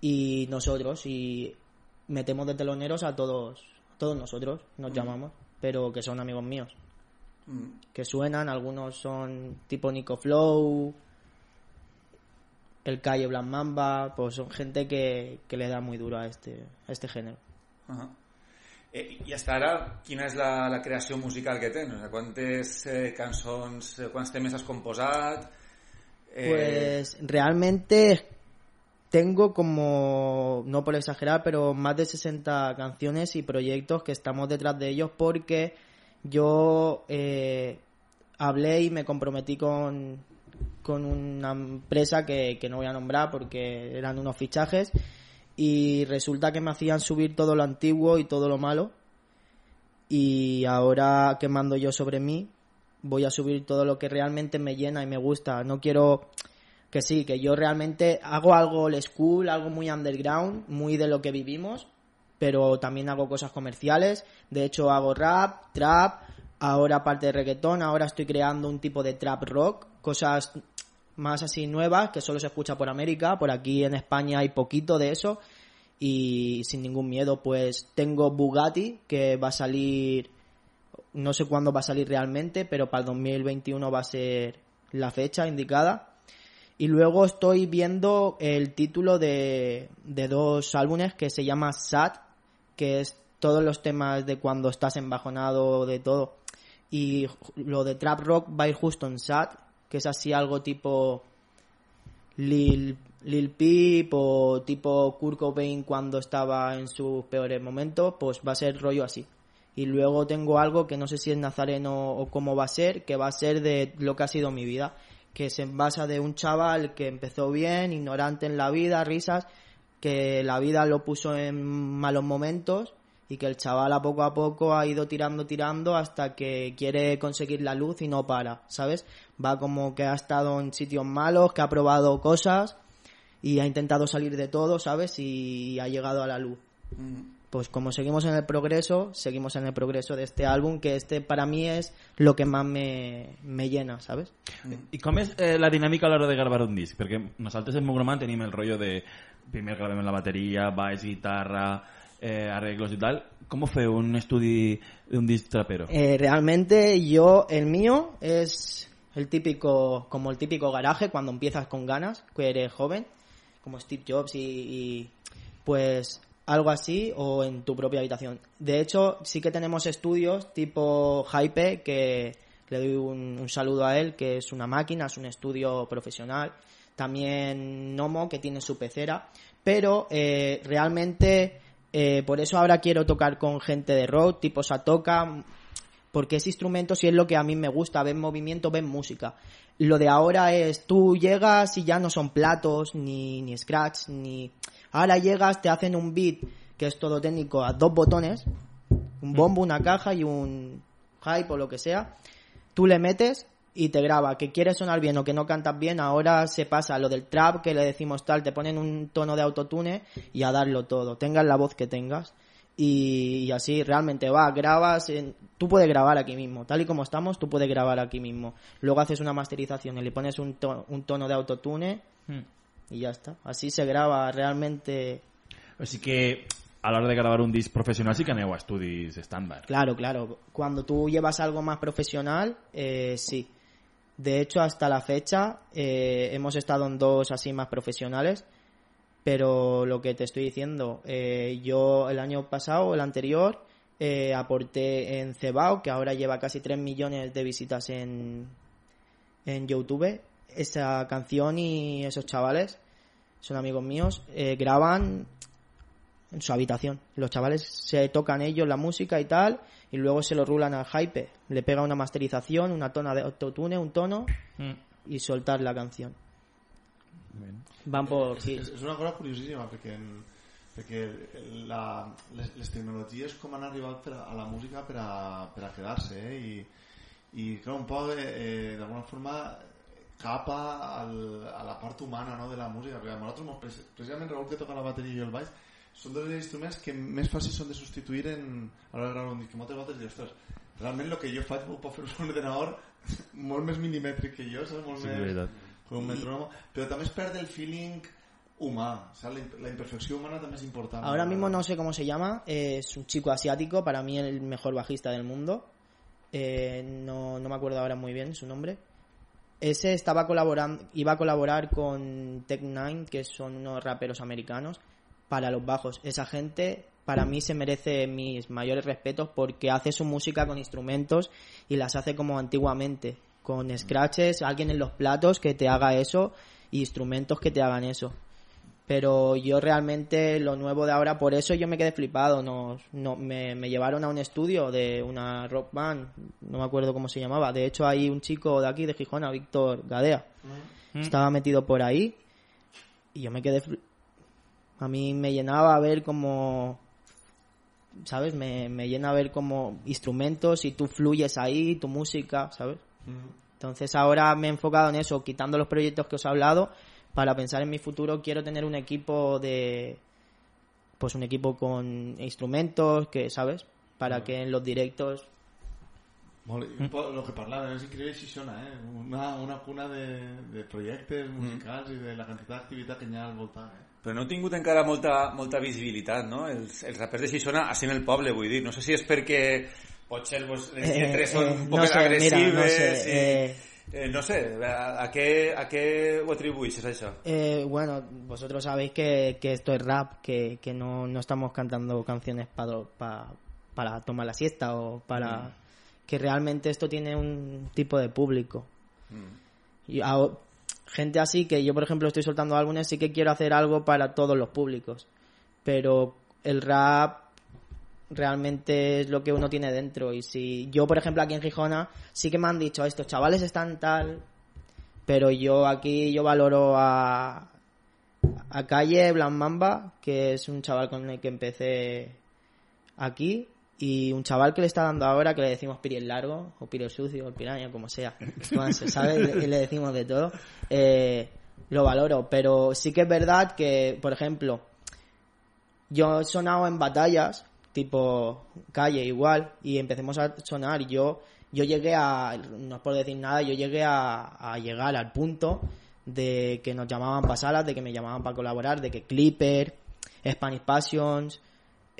y nosotros y metemos de teloneros a todos, todos nosotros, nos llamamos, pero que son amigos míos, Mm. que suenan, algunos son tipo Nico Flow, el Calle Black Mamba, pues son gente que, que le da muy duro a este, a este género. -huh. Eh, I hasta ara, quina és la, la creació musical que tens? O sigui, quantes eh, cançons, eh, quants has composat? Eh, Pues realmente tengo como, no por exagerar, pero más de 60 canciones y proyectos que estamos detrás de ellos porque yo eh, hablé y me comprometí con, con una empresa que no voy a nombrar porque eran unos fichajes y resulta que me hacían subir todo lo antiguo y todo lo malo y ahora que mando yo sobre mí voy a subir todo lo que realmente me llena y me gusta. No quiero que sí, que yo realmente hago algo old school, algo muy underground, muy de lo que vivimos, pero también hago cosas comerciales. De hecho, hago rap, trap, ahora aparte de reggaetón, ahora estoy creando un tipo de trap rock, cosas más así nuevas que solo se escucha por América, por aquí en España hay poquito de eso y sin ningún miedo pues tengo Bugatti que va a salir no sé cuándo va a salir realmente, pero para el 2021 va a ser la fecha indicada. Y luego estoy viendo el título de, de dos álbumes que se llama Sad, que es todos los temas de cuando estás embajonado, de todo. Y lo de Trap Rock va a ir justo en Sad, que es así algo tipo Lil, Lil Peep o tipo Kurt Cobain cuando estaba en sus peores momentos, pues va a ser rollo así. Y luego tengo algo que no sé si es nazareno o cómo va a ser, que va a ser de lo que ha sido mi vida, que se basa de un chaval que empezó bien, ignorante en la vida, risas, que la vida lo puso en malos momentos y que el chaval a poco a poco ha ido tirando, tirando hasta que quiere conseguir la luz y no para, ¿sabes? Va como que ha estado en sitios malos, que ha probado cosas y ha intentado salir de todo, ¿sabes? Y ha llegado a la luz pues como seguimos en el progreso, seguimos en el progreso de este álbum, que este para mí es lo que más me, me llena, ¿sabes? I com és eh, la dinàmica a l'hora de gravar un disc? Perquè nosaltres en Mogroman tenim el rollo de primer gravem la bateria, baix, guitarra, eh, arreglos y tal. ¿Cómo fue un estudi d'un disc trapero? Eh, realmente yo, el mío es el típico, como el típico garaje cuando empiezas con ganas, que eres joven, como Steve Jobs y, y pues algo así o en tu propia habitación. De hecho, sí que tenemos estudios tipo Hype, que le doy un, un saludo a él, que es una máquina, es un estudio profesional. También Nomo, que tiene su pecera. Pero eh, realmente, eh, por eso ahora quiero tocar con gente de rock, tipo Satoka, porque ese instrumento sí es lo que a mí me gusta, ven movimiento, ven música. Lo de ahora es, tú llegas y ya no son platos, ni, ni scratch, ni... Ahora llegas, te hacen un beat, que es todo técnico, a dos botones, un bombo, una caja y un hype o lo que sea. Tú le metes y te graba. Que quieres sonar bien o que no cantas bien, ahora se pasa a lo del trap, que le decimos tal, te ponen un tono de autotune y a darlo todo. Tengas la voz que tengas. Y, y así realmente va, grabas, en- tú puedes grabar aquí mismo, tal y como estamos, tú puedes grabar aquí mismo. Luego haces una masterización y le pones un, to- un tono de autotune Mm. y ya está. Así se graba realmente. Sigui que a l'hora de gravar un disc professional sí que aneu a estudis estàndard. Claro, claro. Cuando tú llevas algo más profesional, eh, sí. De hecho, hasta la fecha eh, hemos estado en dos así más profesionales. Pero lo que te estoy diciendo, eh, yo el año pasado, el anterior, eh, aporté en Cebao, que ahora lleva casi 3 millones de visitas en, en YouTube. Esa canción y esos chavales, son amigos míos, eh, graban en su habitación. Los chavales se tocan ellos la música y tal, y luego se lo rulan al hype. Le pega una masterización, una tona de autotune, un tono, Mm. y soltar la canción. Van por... Sí, És, una cosa curiosíssima perquè, en, perquè la, les, les tecnologies com han arribat per a, a la música per a, per a quedar-se eh? i, i clar, un poc eh, eh, d'alguna forma capa al, a la part humana no, de la música perquè a nosaltres, precisament Raül que toca la bateria i el baix són dos instruments que més fàcils són de substituir en, a l'hora de gravar un disc que moltes voltes dius, ostres, realment el que jo faig ho pot fer un ordenador molt més milimètric que jo, saps? Molt Sí, més, con un metrónomo, pero también es perd el feeling humà, ¿sabes? La, imp- la imperfección humana también es importante. Ahora mismo no sé cómo se llama, es un chico asiático, para mí el mejor bajista del mundo. Eh, no, no me acuerdo ahora muy bien su nombre. Ese estaba colaborando, iba a colaborar con Tech Nine, que son unos raperos americanos, para los bajos. Esa gente para mí se merece mis mayores respetos porque hace su música con instrumentos y las hace como antiguamente, con scratches, alguien en los platos que te haga eso y instrumentos que te hagan eso. Pero yo realmente lo nuevo de ahora, por eso yo me quedé flipado. Nos, no, me, me llevaron a un estudio de una rock band, no me acuerdo cómo se llamaba. De hecho, hay un chico de aquí, de Gijona, Víctor Gadea. Estaba metido por ahí y yo me quedé. A mí me llenaba ver como. ¿Sabes? Me, me llena ver como instrumentos y tú fluyes ahí, tu música, ¿sabes? Entonces ahora me he enfocado en eso, quitando los proyectos que os he hablado, para pensar en mi futuro quiero tener un equipo de pues un equipo con instrumentos que, ¿sabes? Para que en los directos lo que parlaven és increïble Xixona, eh? Una, una cuna de, de projectes musicals i de la quantitat d'activitat que hi ha al voltant, eh? Però no heu tingut encara molta, molta visibilitat, no? Els, els rapers de Xixona, així en el poble, vull dir. No sé si és perquè potser vos, les Eh, lletres són eh, un no poc sé, mira, agressives no sé, i... eh, Eh, no sé, a, a, què, a què ho atribuïssis, això? Eh, bueno, vosotros sabéis que, que esto es rap, que, que no, no estamos cantando canciones para, para tomar la siesta o para... Que realmente esto tiene un tipo de público. Y a- gente así que yo, por ejemplo, estoy soltando álbumes, sí que quiero hacer algo para todos los públicos. Pero el rap realmente es lo que uno tiene dentro. Y si yo, por ejemplo, aquí en Gijona, sí que me han dicho, estos chavales están tal, pero yo aquí yo valoro a, a Calle Blan Mamba, que es un chaval con el que empecé aquí, y un chaval que le está dando ahora, que le decimos Piriel Largo, o Piriel Sucio, o Piraña, como sea, se sabe, y le decimos de todo, eh, lo valoro, pero sí que es verdad que, por ejemplo, yo he sonado en batallas, tipo calle igual, y empecemos a sonar. y Yo, yo llegué a, no es por decir nada, yo llegué a, a llegar al punto de que nos llamaban para salas, de que me llamaban para colaborar, de que Clipper, Spanish Passions,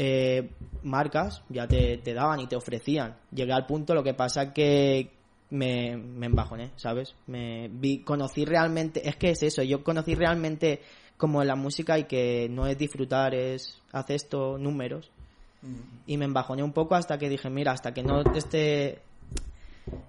eh, marcas ya te, te daban y te ofrecían. Llegué al punto, lo que pasa que me, me embajoné, ¿sabes? Me vi, conocí realmente, es que es eso, yo conocí realmente como la música y que no es disfrutar, es hacer esto números. Y me embajoné un poco hasta que dije, mira, hasta que no esté,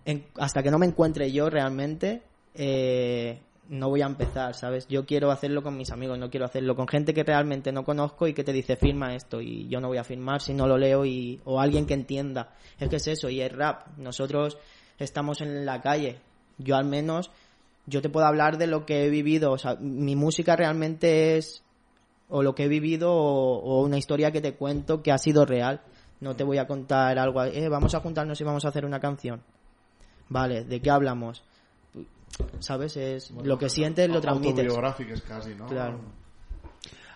en- hasta que no me encuentre yo realmente, eh, no voy a empezar, ¿sabes? Yo quiero hacerlo con mis amigos, no quiero hacerlo con gente que realmente no conozco y que te dice firma esto y yo no voy a firmar si no lo leo y o alguien que entienda. Es que es eso y es rap. Nosotros estamos en la calle. Yo al menos yo te puedo hablar de lo que he vivido, o sea, mi música realmente es o lo que he vivido o, o una historia que te cuento que ha sido real. No te voy a contar algo, eh, vamos a juntarnos y vamos a hacer una canción. Vale, ¿de qué hablamos? ¿Sabes? Es lo que sientes lo transmites. Quasi, no? Claro.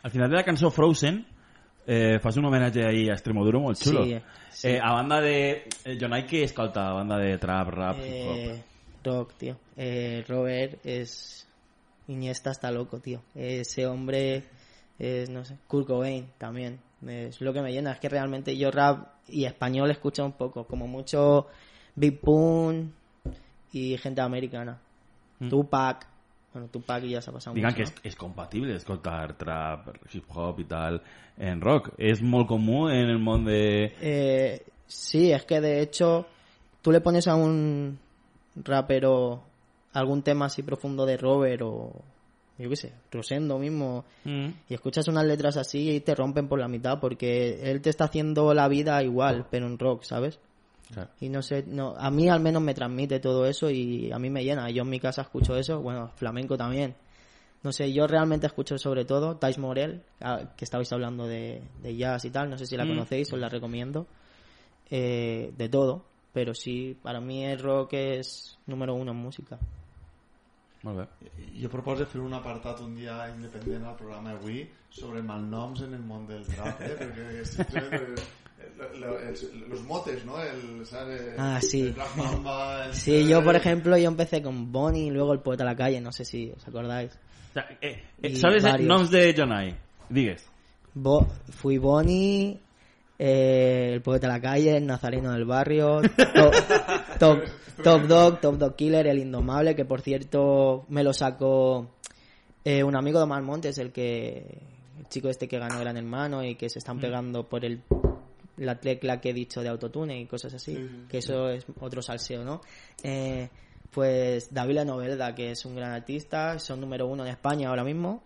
Al final de la cançó Frozen eh, fas un homenatge ahí a Extremoduro molt xulo. Sí, sí. Eh, a banda de... Eh, Jonai, què escolta? A banda de trap, rap, hip Eh, hop? rock, tío. Eh, Robert es... Iniesta está loco, tío. Ese hombre es, no sé, Kurt Cobain también. Es lo que me llena. Es que realmente yo rap y español escucho un poco. Como mucho Big Pun y gente americana. Mm. Tupac. Bueno, Tupac ya se ha pasado Digan mucho, que ¿no? és, és compatible escoltar trap, hip hop i tal en rock. És molt comú en el món de... Eh, sí, es que de hecho tú le pones a un rapero algún tema así profundo de Robert o yo qué sé, Rosendo mismo Mm. y escuchas unas letras así y te rompen por la mitad porque él te está haciendo la vida igual, pero en rock, ¿sabes? Claro. Y no sé, no, a mí al menos me transmite todo eso y a mí me llena. Yo en mi casa escucho eso, bueno, flamenco también. No sé, yo realmente escucho sobre todo Thais Morel, ah, que estabais hablando de, de jazz y tal, no sé si la Mm. conocéis, os la recomiendo. Eh, de todo, pero sí, para mí el rock es número uno en música. Molt bé. Jo proposo fer un apartat un dia independent al programa avui sobre malnoms en el món del trap, eh? perquè el- los motes, ¿no? El, ¿sabes? El- Ah, sí. El Black Mamba, el- Sí, yo por ejemplo, yo empecé con Bonnie y luego el poeta a la calle, no sé si os acordáis. O sea, eh, eh, ¿Sabes varios. noms de Jonai? Digues. Bo- fui Bonnie, eh, el poeta de la calle, el nazareno del barrio, top, top, top Dog, Top Dog Killer, el indomable, que por cierto me lo sacó eh, un amigo de Omar Montes, el que, el chico este que ganó Gran Hermano y que se están pegando por el la tecla que he dicho de autotune y cosas así, que eso es otro salseo, ¿no? Eh, pues David Novelda, que es un gran artista, son número uno en España ahora mismo,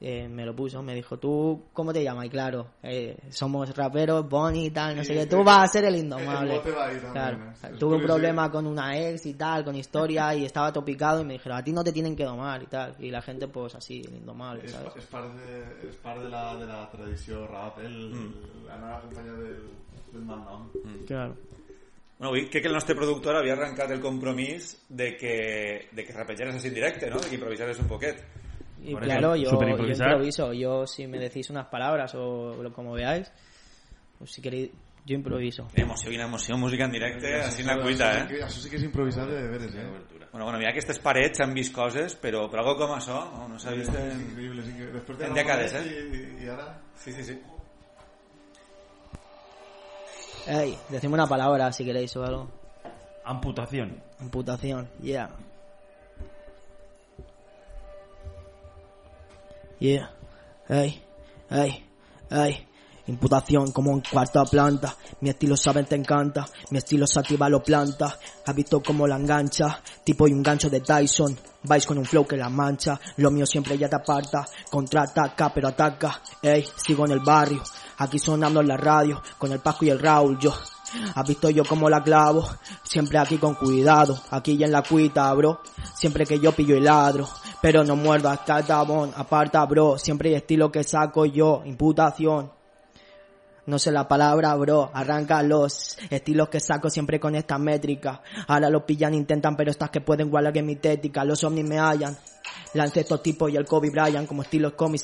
eh, me lo puso, me dijo, ¿tú cómo te llamas? Y claro, eh, somos raperos, Bonnie y tal, no sé qué, tú vas a ser el indomable. El ahí también, Claro, ¿eh? Sí, tuve un sí. problema con una ex y tal, con historia, y estaba topicado y me dijeron, a ti no te tienen que domar y tal. Y la gente, pues así, el indomable, ¿sabes? és part, de, és part de, la, de la tradició rap, eh? el, Mm. anar acompanyat del, del malnom. Claro. Bueno, que el nostre productor havia arrencat el compromís de que, de que rapejares así en directe, ¿no? De que improvisares un poquet. Y Por claro, ejemplo, yo, yo improviso. Yo, si me decís unas palabras o lo como veáis, pues si queréis, yo improviso. Emoció, quina emoció, música en directe, així en la cuita, Això sí eh? Això sí que és improvisat de veres, eh? Bueno, bueno, mira, aquestes parets han vist coses, però, però algo com això no, no s'ha vist en... increïble. Després de en dècades, eh? I, i ara... Sí, sí, sí. Ey, decimos una palabra si queréis o algo. Amputación. Amputación, yeah. Yeah. Ey, ey, ey. Imputación como en cuarta planta. Mi estilo saben te encanta. Mi estilo sativa lo planta. Has visto cómo la engancha. Tipo y un gancho de Tyson. Vais con un flow que la mancha. Lo mío siempre ya te aparta. Contraataca pero ataca. Ey, sigo en el barrio. Aquí sonando en la radio. Con el Paco y el Raúl yo. Has visto yo como la clavo, siempre aquí con cuidado, aquí y en la cuita, bro. Siempre que yo pillo y ladro, pero no muerdo hasta el aparta, bro. Siempre hay estilo que saco yo, imputación. No sé la palabra, bro. Arranca los estilos que saco siempre con esta métrica. Ahora los pillan, intentan, pero estas que pueden igualar que mi tética. Los ovnis me hallan. Lance estos tipos y el Kobe Bryant como estilos Comic.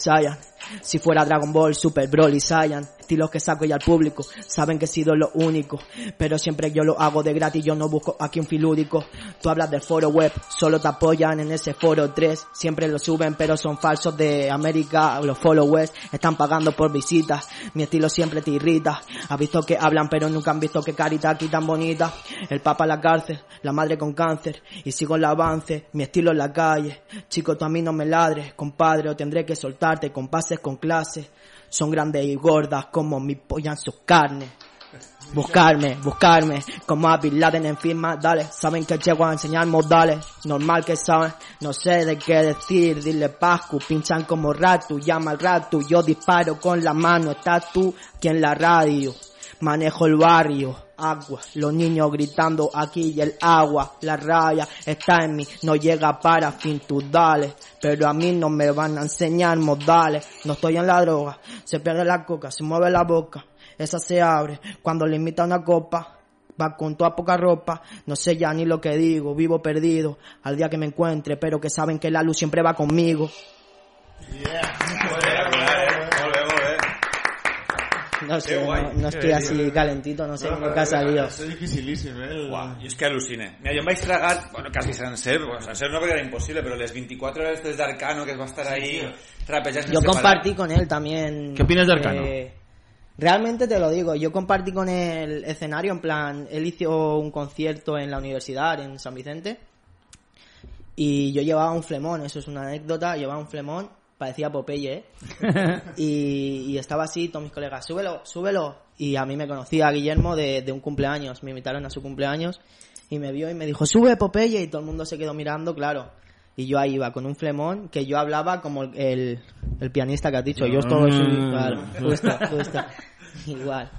Si fuera Dragon Ball, Super Broly Saiyan. Estilos que saco y al público. Saben que he sido lo único. Pero siempre yo lo hago de gratis. Yo no busco aquí un filúdico. Tú hablas del foro web. Solo te apoyan en ese foro 3. Siempre lo suben, pero son falsos de América. Los followers están pagando por visitas. Mi estilo siempre te irrita. Has visto que hablan, pero nunca han visto que carita aquí tan bonita. El papa en la cárcel, la madre con cáncer. Y sigo el avance, mi estilo en la calle. Chico, tú a mí no me ladres, compadre, o tendré que soltarte con pases con clases. Son grandes y gordas como mi polla en sus carnes. Buscarme, buscarme, como a Bin en firma, dale, saben que llego a enseñar modales, normal que saben, no sé de qué decir, dile Pascu, pinchan como ratu, llama al ratu, yo disparo con la mano, estás tú aquí en la radio, manejo el barrio, agua, los niños gritando aquí y el agua, la raya está en mí, no llega para fin tú dale, pero a mí no me van a enseñar modales, no estoy en la droga, se pierde la coca, se mueve la boca, esa se abre. Cuando le invita una copa. Va con toda poca ropa, no sé ya ni lo que digo, vivo perdido al día que me encuentre, pero que saben que la luz siempre va conmigo. No sé, no, no estoy así calentito, no sé ni qué ha salido. Això és dificilíssim, eh? Uau, jo és que al·lucine. Mira, jo em vaig tragar, bueno, quasi sencer, bueno, sencer no perquè era impossible, però les 24 hores des d'Arcano que es va estar ahí trapejant Yo compartí con él también. ¿Qué opinas de Arcano? eh, realmente te lo digo, yo compartí con el escenario, en plan, él hizo un concierto en la universidad, en San Vicente, y yo llevaba un flemón, eso es una anécdota, llevaba un flemón, parecía Popeye, ¿eh? y, y estaba así, todos mis colegas, súbelo, súbelo, y a mí me conocía Guillermo de, de un cumpleaños, me invitaron a su cumpleaños, y me vio y me dijo, sube Popeye, y todo el mundo se quedó mirando, claro. Y yo ahí iba con un flemón que yo hablaba como el, pianista que has dicho. Yo estoy Mm. claro, justo, justo. Igual.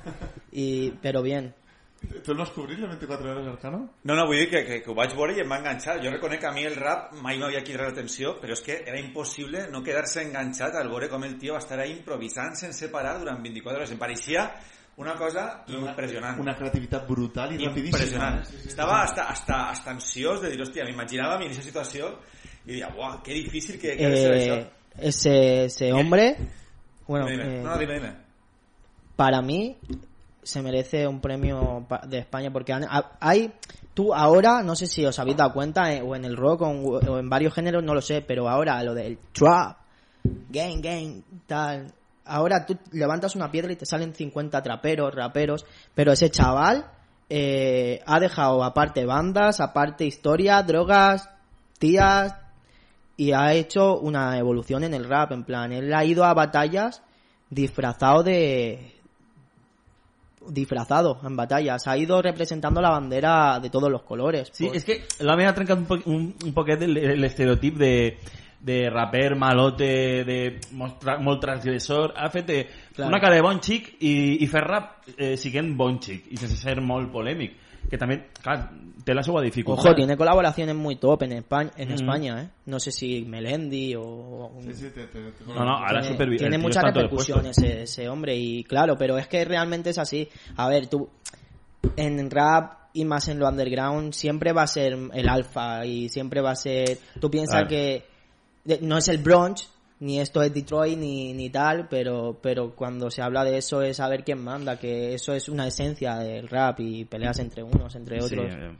Y, pero bien. Tu el vas cobrir, les 24 hores Arcano? No, no, vull dir que, que, que ho vaig veure i em va enganxar. Jo reconec que a mi el rap mai m'havia cridat l'atenció, però és que era impossible no quedar-se enganxat al veure com el tio va estar ahí improvisant sense parar durant 24 hores. Em pareixia una cosa impressionant. Una creativitat brutal i rapidíssima. Impressionant. eh? Sí, sí, sí. Estava hasta, hasta, hasta ansiós de dir, hòstia, m'imaginava a mi en aquesta situació i diria, uah, que difícil que, que de ser això. Eh, ese, ese hombre, bueno, Dime, dime. eh, No, no, dime, dime. para mí se merece un premio de España porque hay tú ahora no sé si os habéis dado cuenta eh, o en el rock o en, o en varios géneros no lo sé pero ahora lo del trap gang gang tal ahora tú levantas una piedra y te salen 50 traperos raperos pero ese chaval eh, ha dejado aparte bandas aparte historia drogas tías y ha hecho una evolución en el rap, en plan, él ha ido a batallas disfrazado de disfrazado en batallas, ha ido representando la bandera de todos los colores. Sí, és que l'home ha trencat un, po un, un poquet el- l'estereotip de, de raper malote, de molt, tra molt transgressor. Ha fet eh, Claro. una cara de bon xic i, i fer rap eh, siguent bon xic i sense ser molt polèmic. Que també, clar, té la seva dificultat. Ojo, tiene colaboraciones muy top en España, en Mm. España, ¿eh? No sé si Melendi o... Sí, sí, te, te, te- No, no, ahora tiene, supervi- tiene tío mucha repercusión ese, ese hombre y claro, pero es que realmente es así. A ver, tú en rap y más en lo underground siempre va a ser el alfa y siempre va a ser... Tú piensas Claro. que no es el Bronx, ni esto es Detroit, ni, ni tal, pero, pero cuando se habla de eso es saber quién manda, que eso es una esencia del rap y peleas entre unos, entre Sí, otros. eh,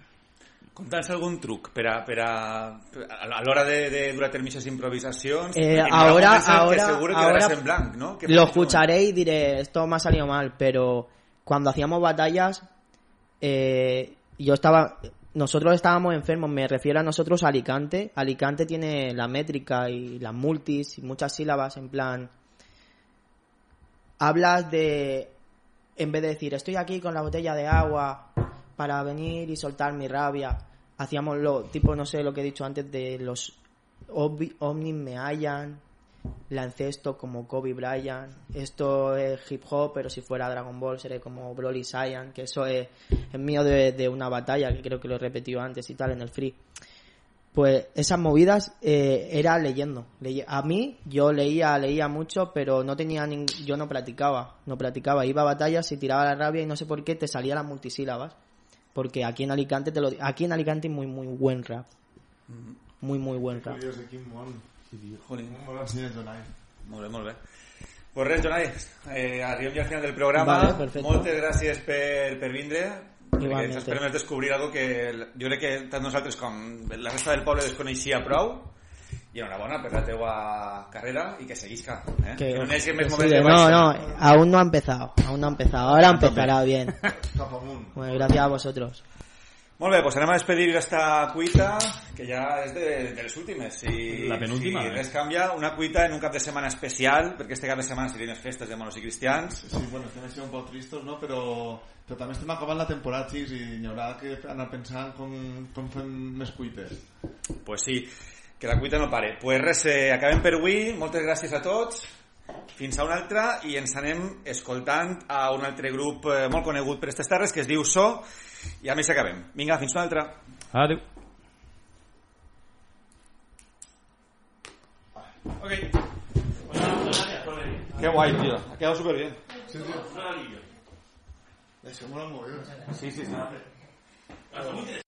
Conta'ns algun truc per a, per a, l'hora de, de dur a terme aquestes improvisacions? Eh, ahora- ahora- que seguro ahora quedarás en blanc, ¿no? ¿Qué Lo escucharé y diré, esto me ha salido mal, pero cuando hacíamos batallas, eh, yo estaba, nosotros estábamos enfermos, me refiero a nosotros a Alicante. Alicante tiene la métrica y las multis y muchas sílabas, en plan, hablas de, en vez de decir, estoy aquí con la botella de agua para venir y soltar mi rabia, hacíamos lo, tipo, no sé lo que he dicho antes, de los ovni- ovnis me hallan, Lancesto como Kobe Bryant. Esto es hip hop, pero si fuera Dragon Ball seré como Broly Saiyan, que eso es, es mío de, de una batalla, que creo que lo he repetido antes y tal en el free. Pues esas movidas eh, era leyendo. Leye- a mí yo leía, leía mucho, pero no tenía ning- yo no practicaba, no practicaba. Iba a batallas y tiraba la rabia y no sé por qué te salían las multisílabas. Porque aquí en Alicante te lo aquí en Alicante muy muy buen rap. Muy muy buen rap. Jolín. Jonai. Molt bé, molt bé. Pues res, Jonai, eh, arribem ja al final del programa. Vale, perfecte. Moltes gràcies per, per vindre. Igualmente. ens permet descobrir algo que jo crec que tant nosaltres com la resta del poble desconeixia prou. I enhorabona per la teua carrera i que seguisca. Eh? Que- Que no que més sigue. moments de no, no, aún no ha empezado, aún no ha empezado. Ahora empezará bien. Bueno, gracias a vosotros. Molt bé, doncs anem a despedir esta cuita, que ja és de, de les últimes. Si, La penúltima, Si eh? res canvia, una cuita en un cap de setmana especial, perquè este cap de setmana serien les festes de monos i cristians. Sí, bueno, estem així un poc tristos, no? Però, però també estem acabant la temporada, xics, i n'hi haurà que anar pensant com, com fem més cuites. Pues sí, que la cuita no pare. Pues res, eh, acabem per avui. Moltes gràcies a tots. Fins a una altra i ens anem escoltant a un altre grup eh, molt conegut per aquestes terres que es diu So i a més acabem. Vinga, fins una altra. Adéu. Ok. Qué guay, tío. Ha quedado súper bien. Sí, sí. Això mola molt bé. Sí, sí, sí.